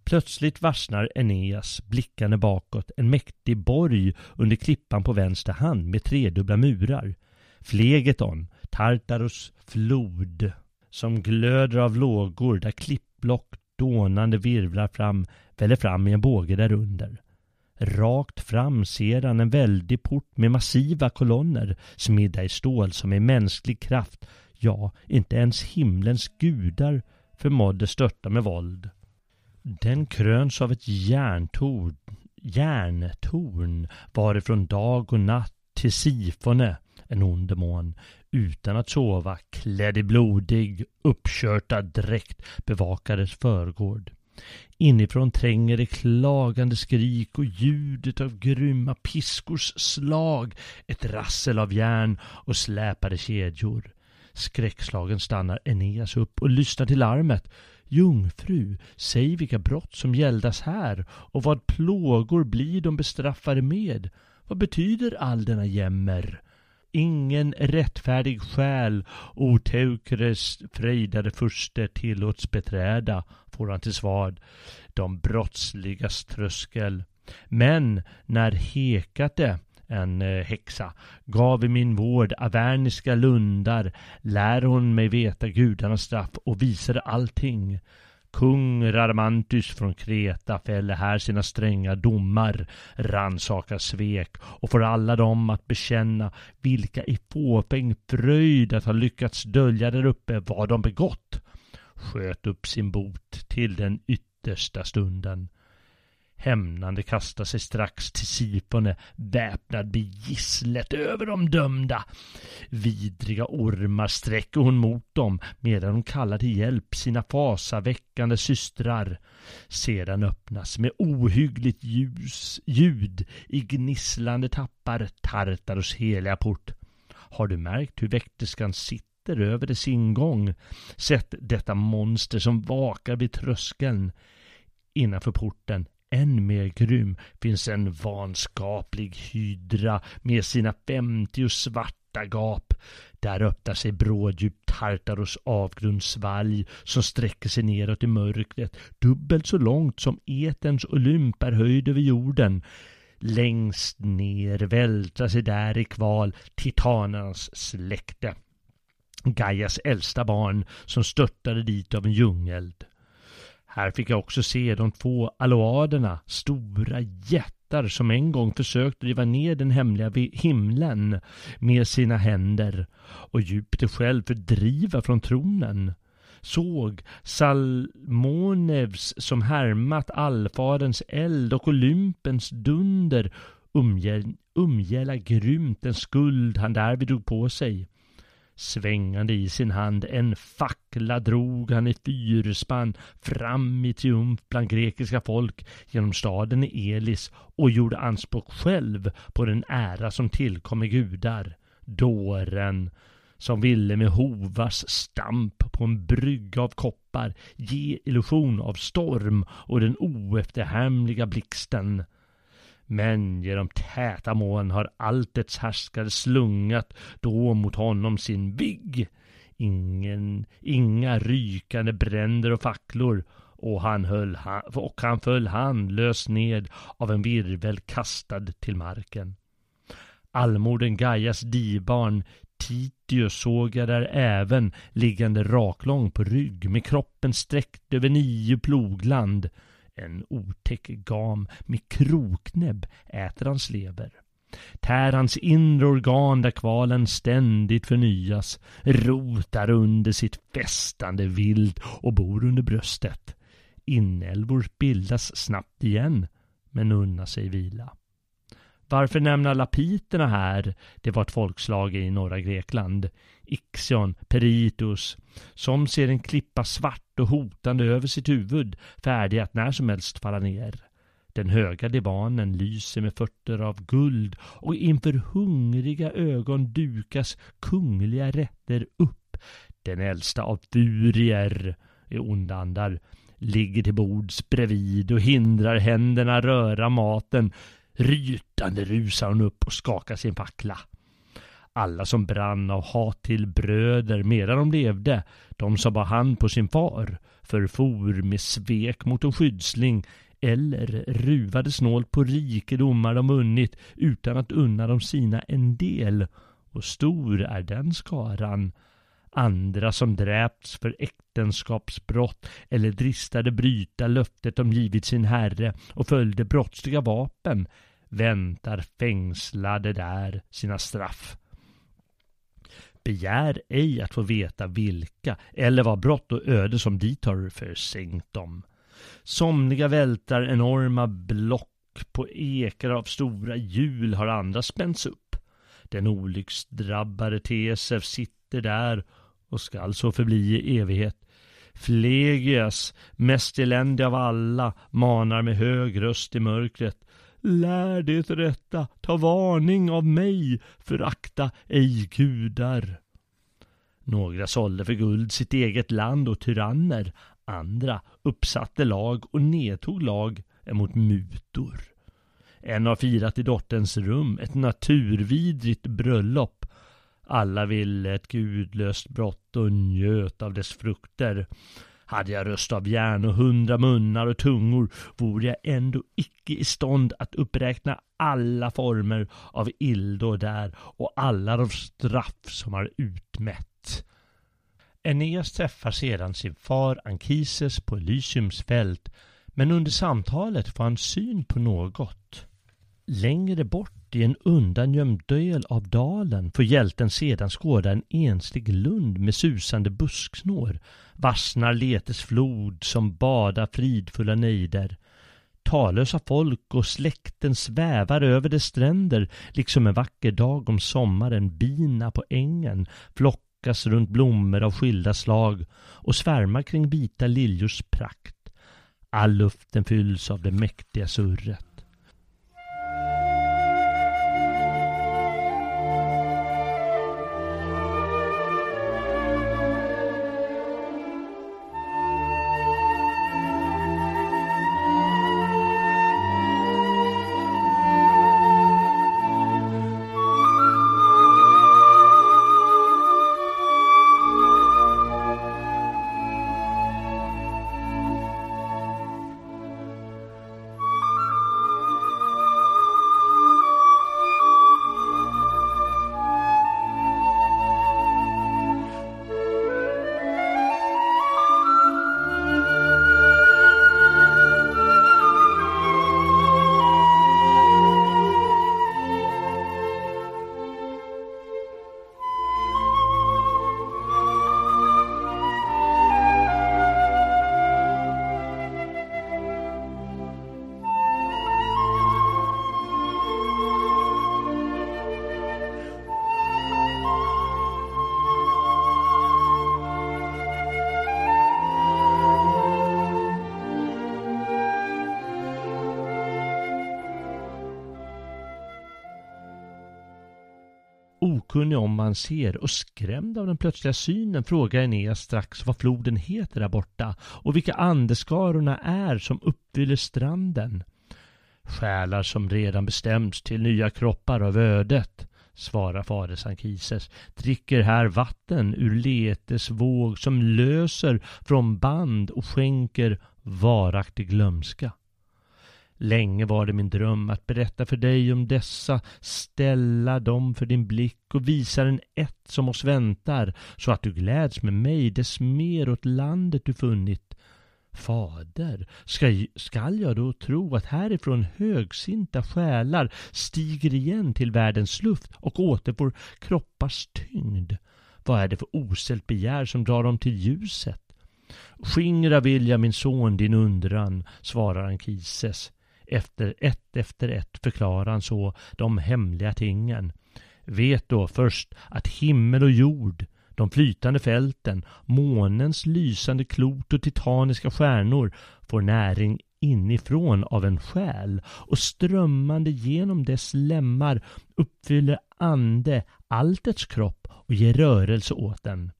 Plötsligt varsnar Eneas blickande bakåt en mäktig borg under klippan på vänster hand med tredubbla murar. Flegeton, Tartaros flod, som glöder av lågor där klippblock dånande virvlar fram, väller fram i en båge därunder. Rakt fram ser han en väldig port med massiva kolonner smidda i stål som är mänsklig kraft. Ja, inte ens himlens gudar förmådde störta med våld. Den kröns av ett järntorn, järntorn varifrån dag och natt till Sifone, en ond demon, utan att sova, klädd i blodig, uppkörtad dräkt bevakades förgård. Inifrån tränger det klagande skrik och ljudet av grymma piskors slag, ett rassel av järn och släpade kedjor. Skräckslagen stannar Eneas upp och lyssnar till larmet. Jungfru, säg vilka brott som gäldas här och vad plågor blir de bestraffade med. Vad betyder all denna jämmer? Ingen rättfärdig själ Oteukres frejdade furste tillåts beträda, får han till svar, de brottsligas tröskel. Men när Hekate, en eh, häxa, gav i min vård averniska lundar, lär hon mig veta gudarnas straff och visade allting. Kung Radamantus från Kreta fäller här sina stränga domar, rannsakar svek och får alla dem att bekänna vilka i fåfäng fröjd att ha lyckats dölja där uppe vad de begått, sköt upp sin bot till den yttersta stunden. Hämnande kastar sig strax till Sipone, väpnad med gisslet över de dömda. Vidriga ormar sträcker hon mot dem medan hon kallar till hjälp sina fasaväckande systrar. Sedan öppnas med ohyggligt ljus, ljud i gnisslande tappar Tartaros heliga port. Har du märkt hur väkterskan sitter över dess ingång? Sett detta monster som vakar vid tröskeln. Innanför porten än mer grym finns en vanskaplig hydra med sina femtio svarta gap. Där öppnar sig bråddjup Tartaros avgrundsvalg som sträcker sig neråt i mörkret, dubbelt så långt som eterns Olymp är höjd över jorden. Längst ner vältrar sig där i kval titanernas släkte. Gaias äldsta barn som störtade dit av en djungeld. Här fick jag också se de två aloaderna, stora jättar som en gång försökt driva ner den hemliga himlen med sina händer och Jupiter själv fördriva från tronen. Såg Salmonevs som härmat allfaderns eld och Olympens dunder umgälla grymt den skuld han därvid drog på sig. Svängande i sin hand en fackla drog han i fyrspann fram i triumf bland grekiska folk genom staden i Elis och gjorde anspråk själv på den ära som tillkommer gudar. Dåren som ville med hovars stamp på en brygga av koppar ge illusion av storm och den oefterhärmliga blixten. Men genom täta moln har alltets härskare slungat då mot honom sin vigg. Ingen, inga rykande bränder och facklor och han, höll, och han föll handlös ned av en virvel kastad till marken. Allmoden Gaias dibarn Titius såg jag där även liggande raklång på rygg med kroppen sträckt över nio plogland en otäck gam med kroknäbb äter hans lever. Tär hans inre organ där kvalen ständigt förnyas, rotar under sitt fästande vild och bor under bröstet. Inälvor bildas snabbt igen, men unnar sig vila. Varför nämna lapiterna här? Det var ett folkslag i norra Grekland. Ixion, Peritus, som ser en klippa svart och hotande över sitt huvud, färdig att när som helst falla ner. Den höga divanen lyser med fötter av guld och inför hungriga ögon dukas kungliga rätter upp. Den äldsta av furier, i onda andar, ligger till bords bredvid och hindrar händerna röra maten. Rytande rusar hon upp och skakar sin fackla. Alla som brann av hat till bröder medan de levde, de som bar hand på sin far, förfor med svek mot en skyddsling eller ruvade snålt på rikedomar de unnit utan att unna dem sina en del. Och stor är den skaran. Andra som dräpts för äktenskapsbrott eller dristade bryta löftet de givit sin herre och följde brottsliga vapen väntar fängslade där sina straff. Begär ej att få veta vilka eller vad brott och öde som dit har försänkt dem. Somliga vältar enorma block på ekar av stora hjul har andra spänts upp. Den olycksdrabbade Tesef sitter där och skall så förbli i evighet. Flegias, mest eländig av alla, manar med hög röst i mörkret. Lär det rätta, ta varning av mig, förakta ej gudar. Några sålde för guld sitt eget land och tyranner, andra uppsatte lag och nedtog lag emot mutor. En har firat i dotterns rum ett naturvidrigt bröllop. Alla ville ett gudlöst brott och njöt av dess frukter. Hade jag röst av järn och hundra munnar och tungor vore jag ändå icke i stånd att uppräkna alla former av illdåd där och alla de straff som har utmätt. Eneas träffar sedan sin far Ankises på Elysiums fält men under samtalet får han syn på något. Längre bort i en undangömd del av dalen får hjälten sedan skåda en enslig lund med susande busksnår. Vassnar letes flod som badar fridfulla nejder. Talösa folk och släkten svävar över dess stränder, liksom en vacker dag om sommaren bina på ängen flockas runt blommor av skilda slag och svärmar kring vita liljors prakt. All luften fylls av det mäktiga surret. Han ser och skrämd av den plötsliga synen frågar Eneas strax vad floden heter där borta och vilka andeskarorna är som uppfyller stranden. Själar som redan bestämts till nya kroppar av ödet, svarar fader Sankises, dricker här vatten ur letes våg som löser från band och skänker varaktig glömska. Länge var det min dröm att berätta för dig om dessa, ställa dem för din blick och visa den ett som oss väntar, så att du gläds med mig dess mer åt landet du funnit. Fader, ska, skall jag då tro att härifrån högsinta själar stiger igen till världens luft och återfår kroppars tyngd? Vad är det för osällt begär som drar dem till ljuset? Skingra vill jag min son din undran, svarar Ankises efter ett efter ett förklarar han så de hemliga tingen. Vet då först att himmel och jord, de flytande fälten, månens lysande klot och titaniska stjärnor får näring inifrån av en själ och strömmande genom dess lemmar uppfyller ande alltets kropp och ger rörelse åt den.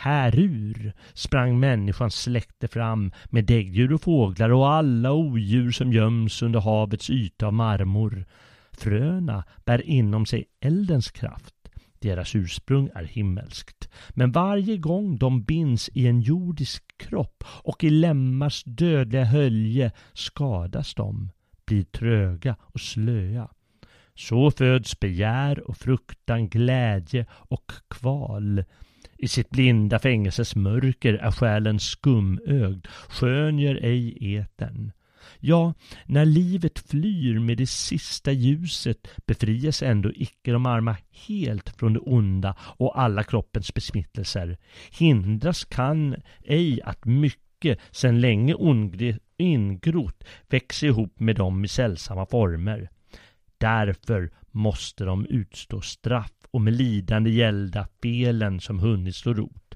Härur sprang människans släkte fram med däggdjur och fåglar och alla odjur som göms under havets yta av marmor. Fröna bär inom sig eldens kraft. Deras ursprung är himmelskt. Men varje gång de binds i en jordisk kropp och i lemmars dödliga hölje skadas de, blir tröga och slöa. Så föds begär och fruktan, glädje och kval. I sitt blinda fängelses mörker är själen skumögd, skönjer ej eten. Ja, när livet flyr med det sista ljuset befrias ändå icke de arma helt från det onda och alla kroppens besmittelser. Hindras kan ej att mycket sen länge ingrott växer ihop med dem i sällsamma former. Därför måste de utstå straff och med lidande gälda felen som hunnit slå rot.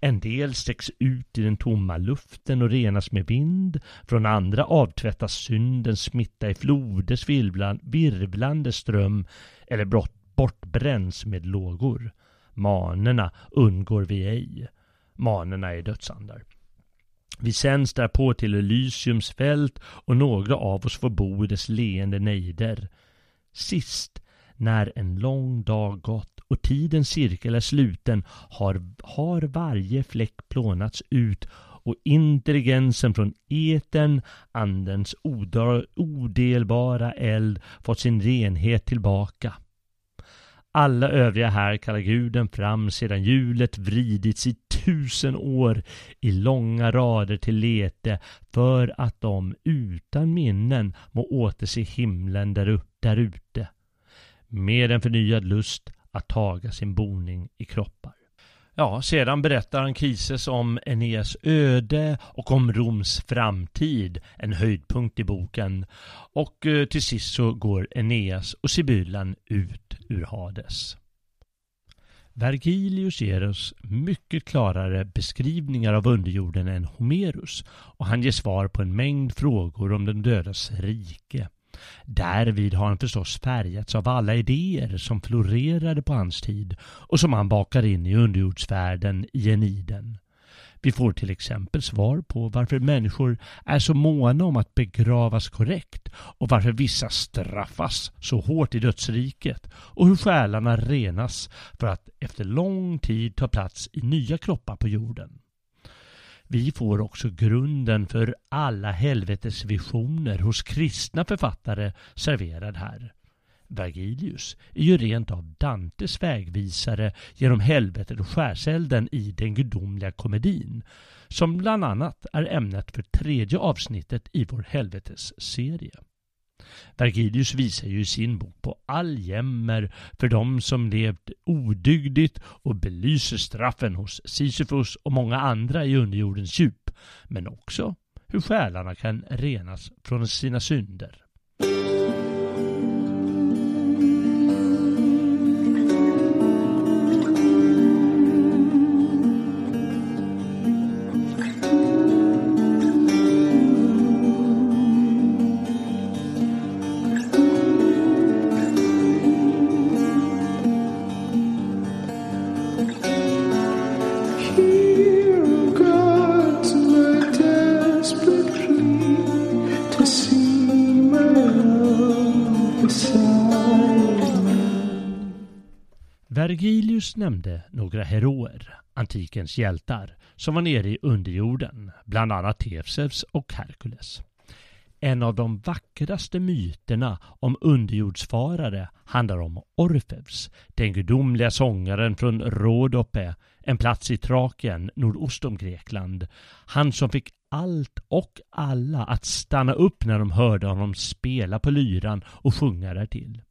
En del sträcks ut i den tomma luften och renas med vind, från andra avtvättas syndens smitta i floders virvlande ström eller bortbränns med lågor. Manerna undgår vi ej. Manerna är dödsandar. Vi sänds därpå till Elysiums fält och några av oss får bo i dess leende nejder. Sist när en lång dag gått och tidens cirkel är sluten har, har varje fläck plånats ut och intelligensen från eten, andens odelbara eld, fått sin renhet tillbaka. Alla övriga här kallar guden fram sedan hjulet vridits i tusen år i långa rader till lete för att de utan minnen må återse himlen där ute med en förnyad lust att taga sin boning i kroppar. Ja, sedan berättar Ankises om Eneas öde och om Roms framtid, en höjdpunkt i boken. Och eh, till sist så går Eneas och Sibyllan ut ur Hades. Vergilius ger oss mycket klarare beskrivningar av underjorden än Homerus och han ger svar på en mängd frågor om den dödas rike. Därvid har han förstås färgats av alla idéer som florerade på hans tid och som han bakar in i underjordsvärlden i Eniden. Vi får till exempel svar på varför människor är så måna om att begravas korrekt och varför vissa straffas så hårt i dödsriket och hur själarna renas för att efter lång tid ta plats i nya kroppar på jorden. Vi får också grunden för alla helvetesvisioner hos kristna författare serverad här. Vergilius är ju rent av Dantes vägvisare genom helvetet och skärselden i den gudomliga komedin som bland annat är ämnet för tredje avsnittet i vår helvetes-serie. Vergilius visar ju i sin bok på all jämmer för de som levt odygdigt och belyser straffen hos Sisyfos och många andra i underjordens djup, men också hur själarna kan renas från sina synder. Nyss nämnde några heroer, antikens hjältar, som var nere i underjorden, bland annat Tefseus och Herkules. En av de vackraste myterna om underjordsfarare handlar om Orfeus, den gudomliga sångaren från Rhodope, en plats i Trakien nordost om Grekland. Han som fick allt och alla att stanna upp när de hörde honom spela på lyran och sjunga därtill.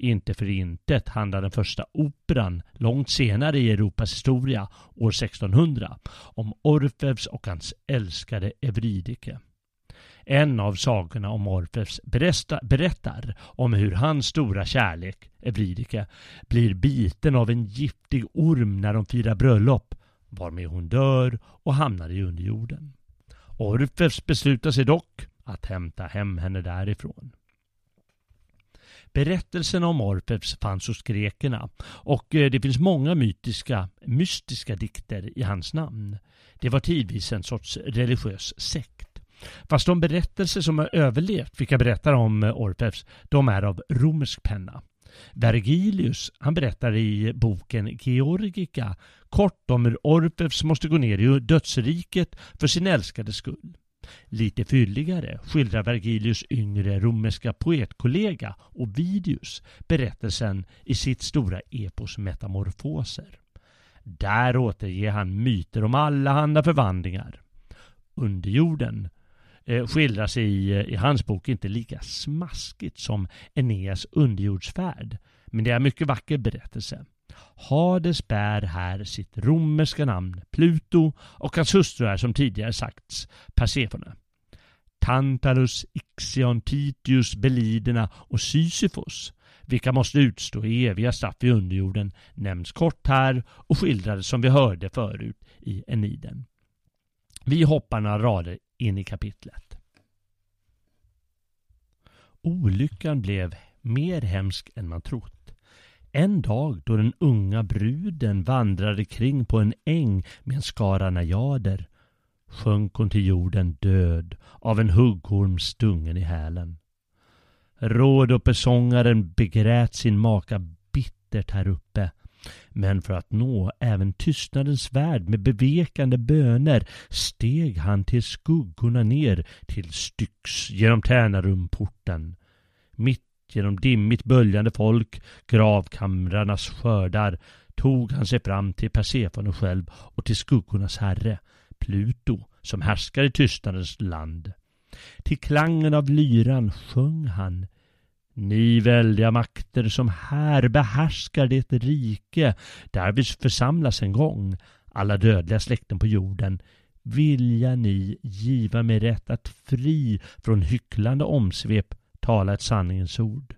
Inte för intet handlar den första operan långt senare i Europas historia, år 1600, om Orfeus och hans älskade Evridike. En av sagorna om Orfeus berättar om hur hans stora kärlek, Evridike, blir biten av en giftig orm när de firar bröllop, varmed hon dör och hamnar i underjorden. Orfeus beslutar sig dock att hämta hem henne därifrån. Berättelsen om Orfeus fanns hos grekerna och eh, det finns många mytiska, mystiska dikter i hans namn. Det var tidvis en sorts religiös sekt. Fast de berättelser som har överlevt, vilka berättar om eh, Orfeus, de är av romersk penna. Vergilius han berättar i boken Georgica kort om hur Orfeus måste gå ner i dödsriket för sin älskade skull. Lite fylligare skildrar Vergilius yngre romerska poetkollega Ovidius berättelsen i sitt stora epos Metamorfoser. Där återger han myter om allehanda förvandlingar. Underjorden eh, skildras i, eh, i hans bok inte lika smaskigt som Eneas underjordsfärd, men det är en mycket vacker berättelse. Hades bär här sitt romerska namn Pluto och hans hustru är som tidigare sagts Persefone. Tantalus, Ixion, Titius, Beliderna och Sisyfos, vilka måste utstå eviga straff i underjorden, nämns kort här och skildrades som vi hörde förut i Eniden. Vi hoppar några rader in i kapitlet. Olyckan blev mer hemsk än man trott. En dag då den unga bruden vandrade kring på en äng med en skara najader sjönk hon till jorden död av en huggorm stungen i hälen. Rådopesångaren begrät sin maka bittert här uppe men för att nå även tystnadens värld med bevekande böner steg han till skuggorna ner till Styx genom Tärnarumporten. Mitt Genom dimmigt böljande folk, gravkamrarnas skördar, tog han sig fram till Persefone själv och till skuggornas herre, Pluto, som härskar i tystnadens land. Till klangen av lyran sjöng han Ni väldiga makter som här behärskar det rike där vi församlas en gång, alla dödliga släkten på jorden, vilja ni giva mig rätt att fri från hycklande omsvep tala ett sanningens ord.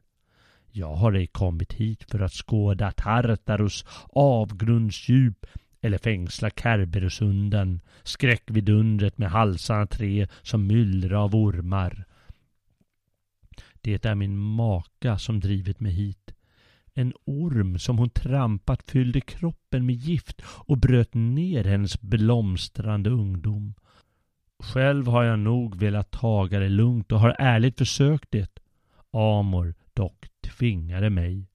Jag har ej kommit hit för att skåda Tartarus avgrundsdjup eller fängsla Kerberusunden, skräckvidundret med halsarna tre som myllra av ormar. Det är min maka som drivit mig hit. En orm som hon trampat fyllde kroppen med gift och bröt ner hennes blomstrande ungdom. Själv har jag nog velat taga det lugnt och har ärligt försökt det. Amor dock tvingade mig.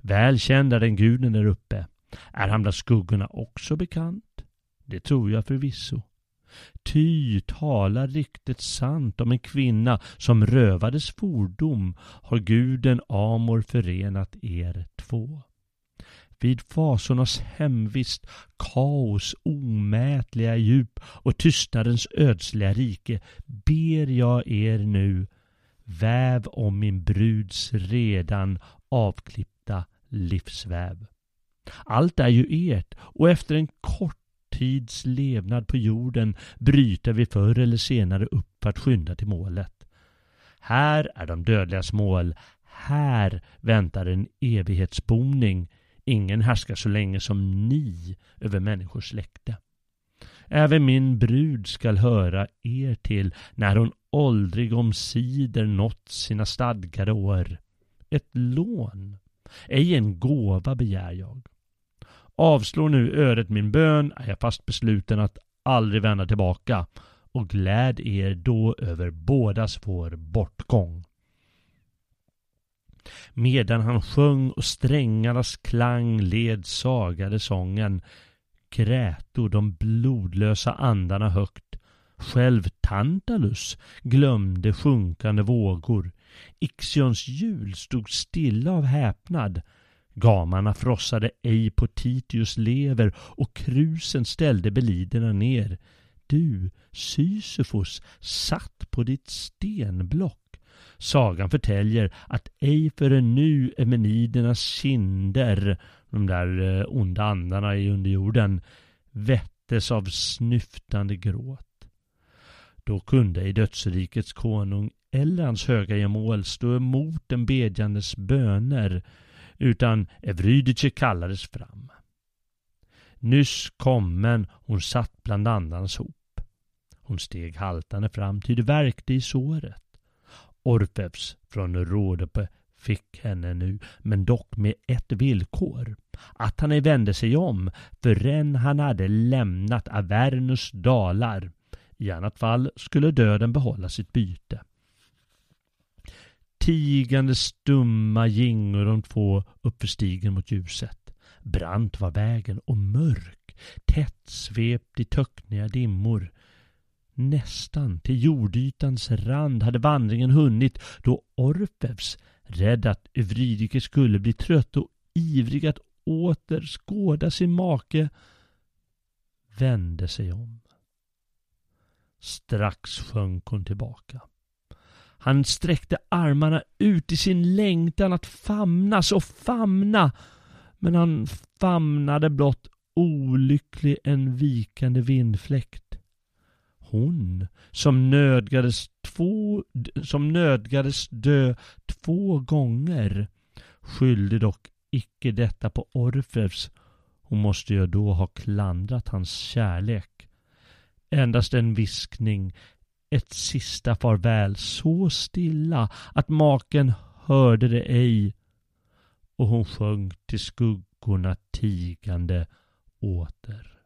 Väl känd är den guden där uppe. Är han bland skuggorna också bekant? Det tror jag förvisso. Ty talar riktigt sant om en kvinna som rövades fordom har guden Amor förenat er två. Vid fasornas hemvist, kaos omätliga djup och tystnadens ödsliga rike ber jag er nu väv om min bruds redan avklippta livsväv. Allt är ju ert och efter en kort tids levnad på jorden bryter vi förr eller senare upp för att skynda till målet. Här är de dödligas mål. Här väntar en evighetsboning. Ingen härskar så länge som ni över människors släkte. Även min brud skall höra er till när hon åldrig omsider nått sina stadgade år. Ett lån, ej en gåva begär jag. Avslår nu öret min bön är jag fast besluten att aldrig vända tillbaka och gläd er då över bådas vår bortgång. Medan han sjöng och strängarnas klang ledsagade sången kräto de blodlösa andarna högt. Själv Tantalus glömde sjunkande vågor. Ixions hjul stod stilla av häpnad. Gamarna frossade ej på Titius lever och krusen ställde beliderna ner. Du, Sisyfos, satt på ditt stenblock. Sagan förtäljer att ej förrän nu Emenidernas kinder, de där eh, onda andarna i underjorden, vättes av snyftande gråt. Då kunde i dödsrikets konung eller hans höga gemål stå emot den bedjandes böner utan Evrydice kallades fram. Nyss kommen hon satt bland andarnas hop. Hon steg haltande fram ty det värkte i såret. Orfeus från Rhodope fick henne nu, men dock med ett villkor. Att han ej vände sig om förrän han hade lämnat Avernus dalar. I annat fall skulle döden behålla sitt byte. Tigande stumma gingo de två uppför stigen mot ljuset. Brant var vägen och mörk, tätt svept i töckniga dimmor. Nästan till jordytans rand hade vandringen hunnit då Orfeus, rädd att Eurydike skulle bli trött och ivrig att åter skåda sin make, vände sig om. Strax sjönk hon tillbaka. Han sträckte armarna ut i sin längtan att famnas och famna. Men han famnade blott olycklig en vikande vindfläkt. Hon som nödgades, två, som nödgades dö två gånger skyllde dock icke detta på Orfeus. Hon måste ju då ha klandrat hans kärlek. Endast en viskning, ett sista farväl så stilla att maken hörde det ej och hon sjönk till skuggorna tigande åter.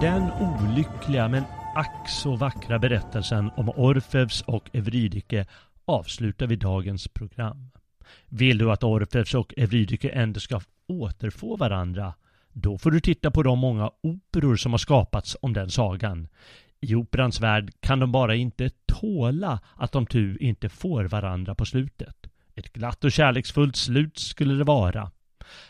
Med den olyckliga men ack så vackra berättelsen om Orfeus och Eurydike avslutar vi dagens program. Vill du att Orfeus och Eurydike ändå ska återfå varandra? Då får du titta på de många operor som har skapats om den sagan. I operans värld kan de bara inte tåla att de tu inte får varandra på slutet. Ett glatt och kärleksfullt slut skulle det vara.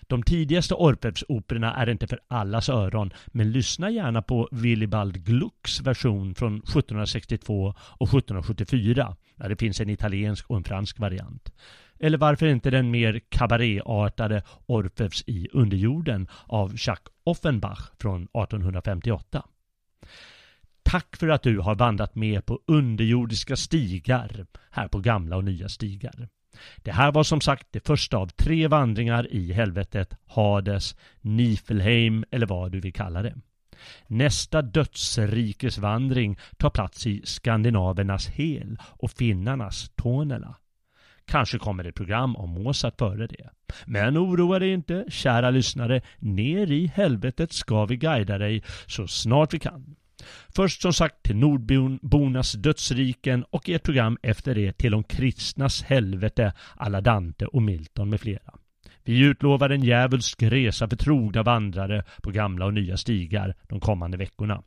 De tidigaste Orfeus-operorna är inte för allas öron, men lyssna gärna på Willibald Glucks version från 1762 och 1774, där det finns en italiensk och en fransk variant. Eller varför inte den mer kabaréartade Orfeus i underjorden av Jacques Offenbach från 1858. Tack för att du har vandrat med på underjordiska stigar här på gamla och nya stigar. Det här var som sagt det första av tre vandringar i helvetet, Hades, Nifelheim eller vad du vill kalla det. Nästa dödsrikesvandring tar plats i skandinavernas Hel och finnarnas Tornela. Kanske kommer ett program om Mozart före det. Men oroa dig inte, kära lyssnare. Ner i helvetet ska vi guida dig så snart vi kan. Först som sagt till nordbornas dödsriken och i ett program efter det till de kristnas helvete alla Dante och Milton med flera. Vi utlovar en djävulsk resa för trogna vandrare på gamla och nya stigar de kommande veckorna.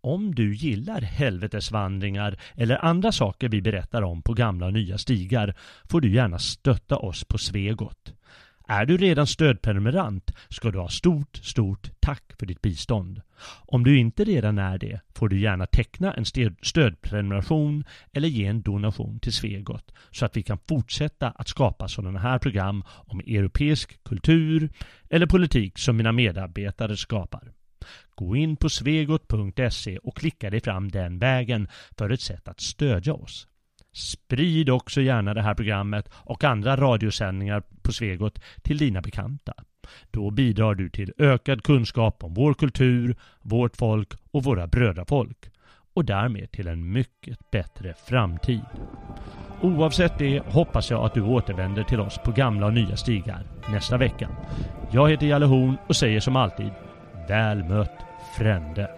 Om du gillar helvetesvandringar eller andra saker vi berättar om på gamla och nya stigar får du gärna stötta oss på Svegot. Är du redan stödprenumerant ska du ha stort, stort tack för ditt bistånd. Om du inte redan är det får du gärna teckna en stödprenumeration eller ge en donation till Svegot så att vi kan fortsätta att skapa sådana här program om europeisk kultur eller politik som mina medarbetare skapar. Gå in på svegot.se och klicka dig fram den vägen för ett sätt att stödja oss. Sprid också gärna det här programmet och andra radiosändningar på Svegot till dina bekanta. Då bidrar du till ökad kunskap om vår kultur, vårt folk och våra brödrafolk och därmed till en mycket bättre framtid. Oavsett det hoppas jag att du återvänder till oss på gamla och nya stigar nästa vecka. Jag heter Jalle Horn och säger som alltid Väl mött Frände.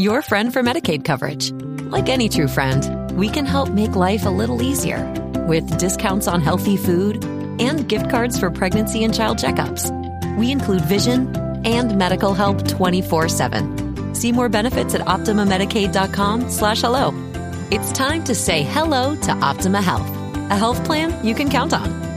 your friend for Medicaid coverage. Like any true friend, we can help make life a little easier with discounts on healthy food and gift cards for pregnancy and child checkups. We include vision and medical help 24-7. See more benefits at optimamedicaid.com slash hello. It's time to say hello to Optima Health, a health plan you can count on.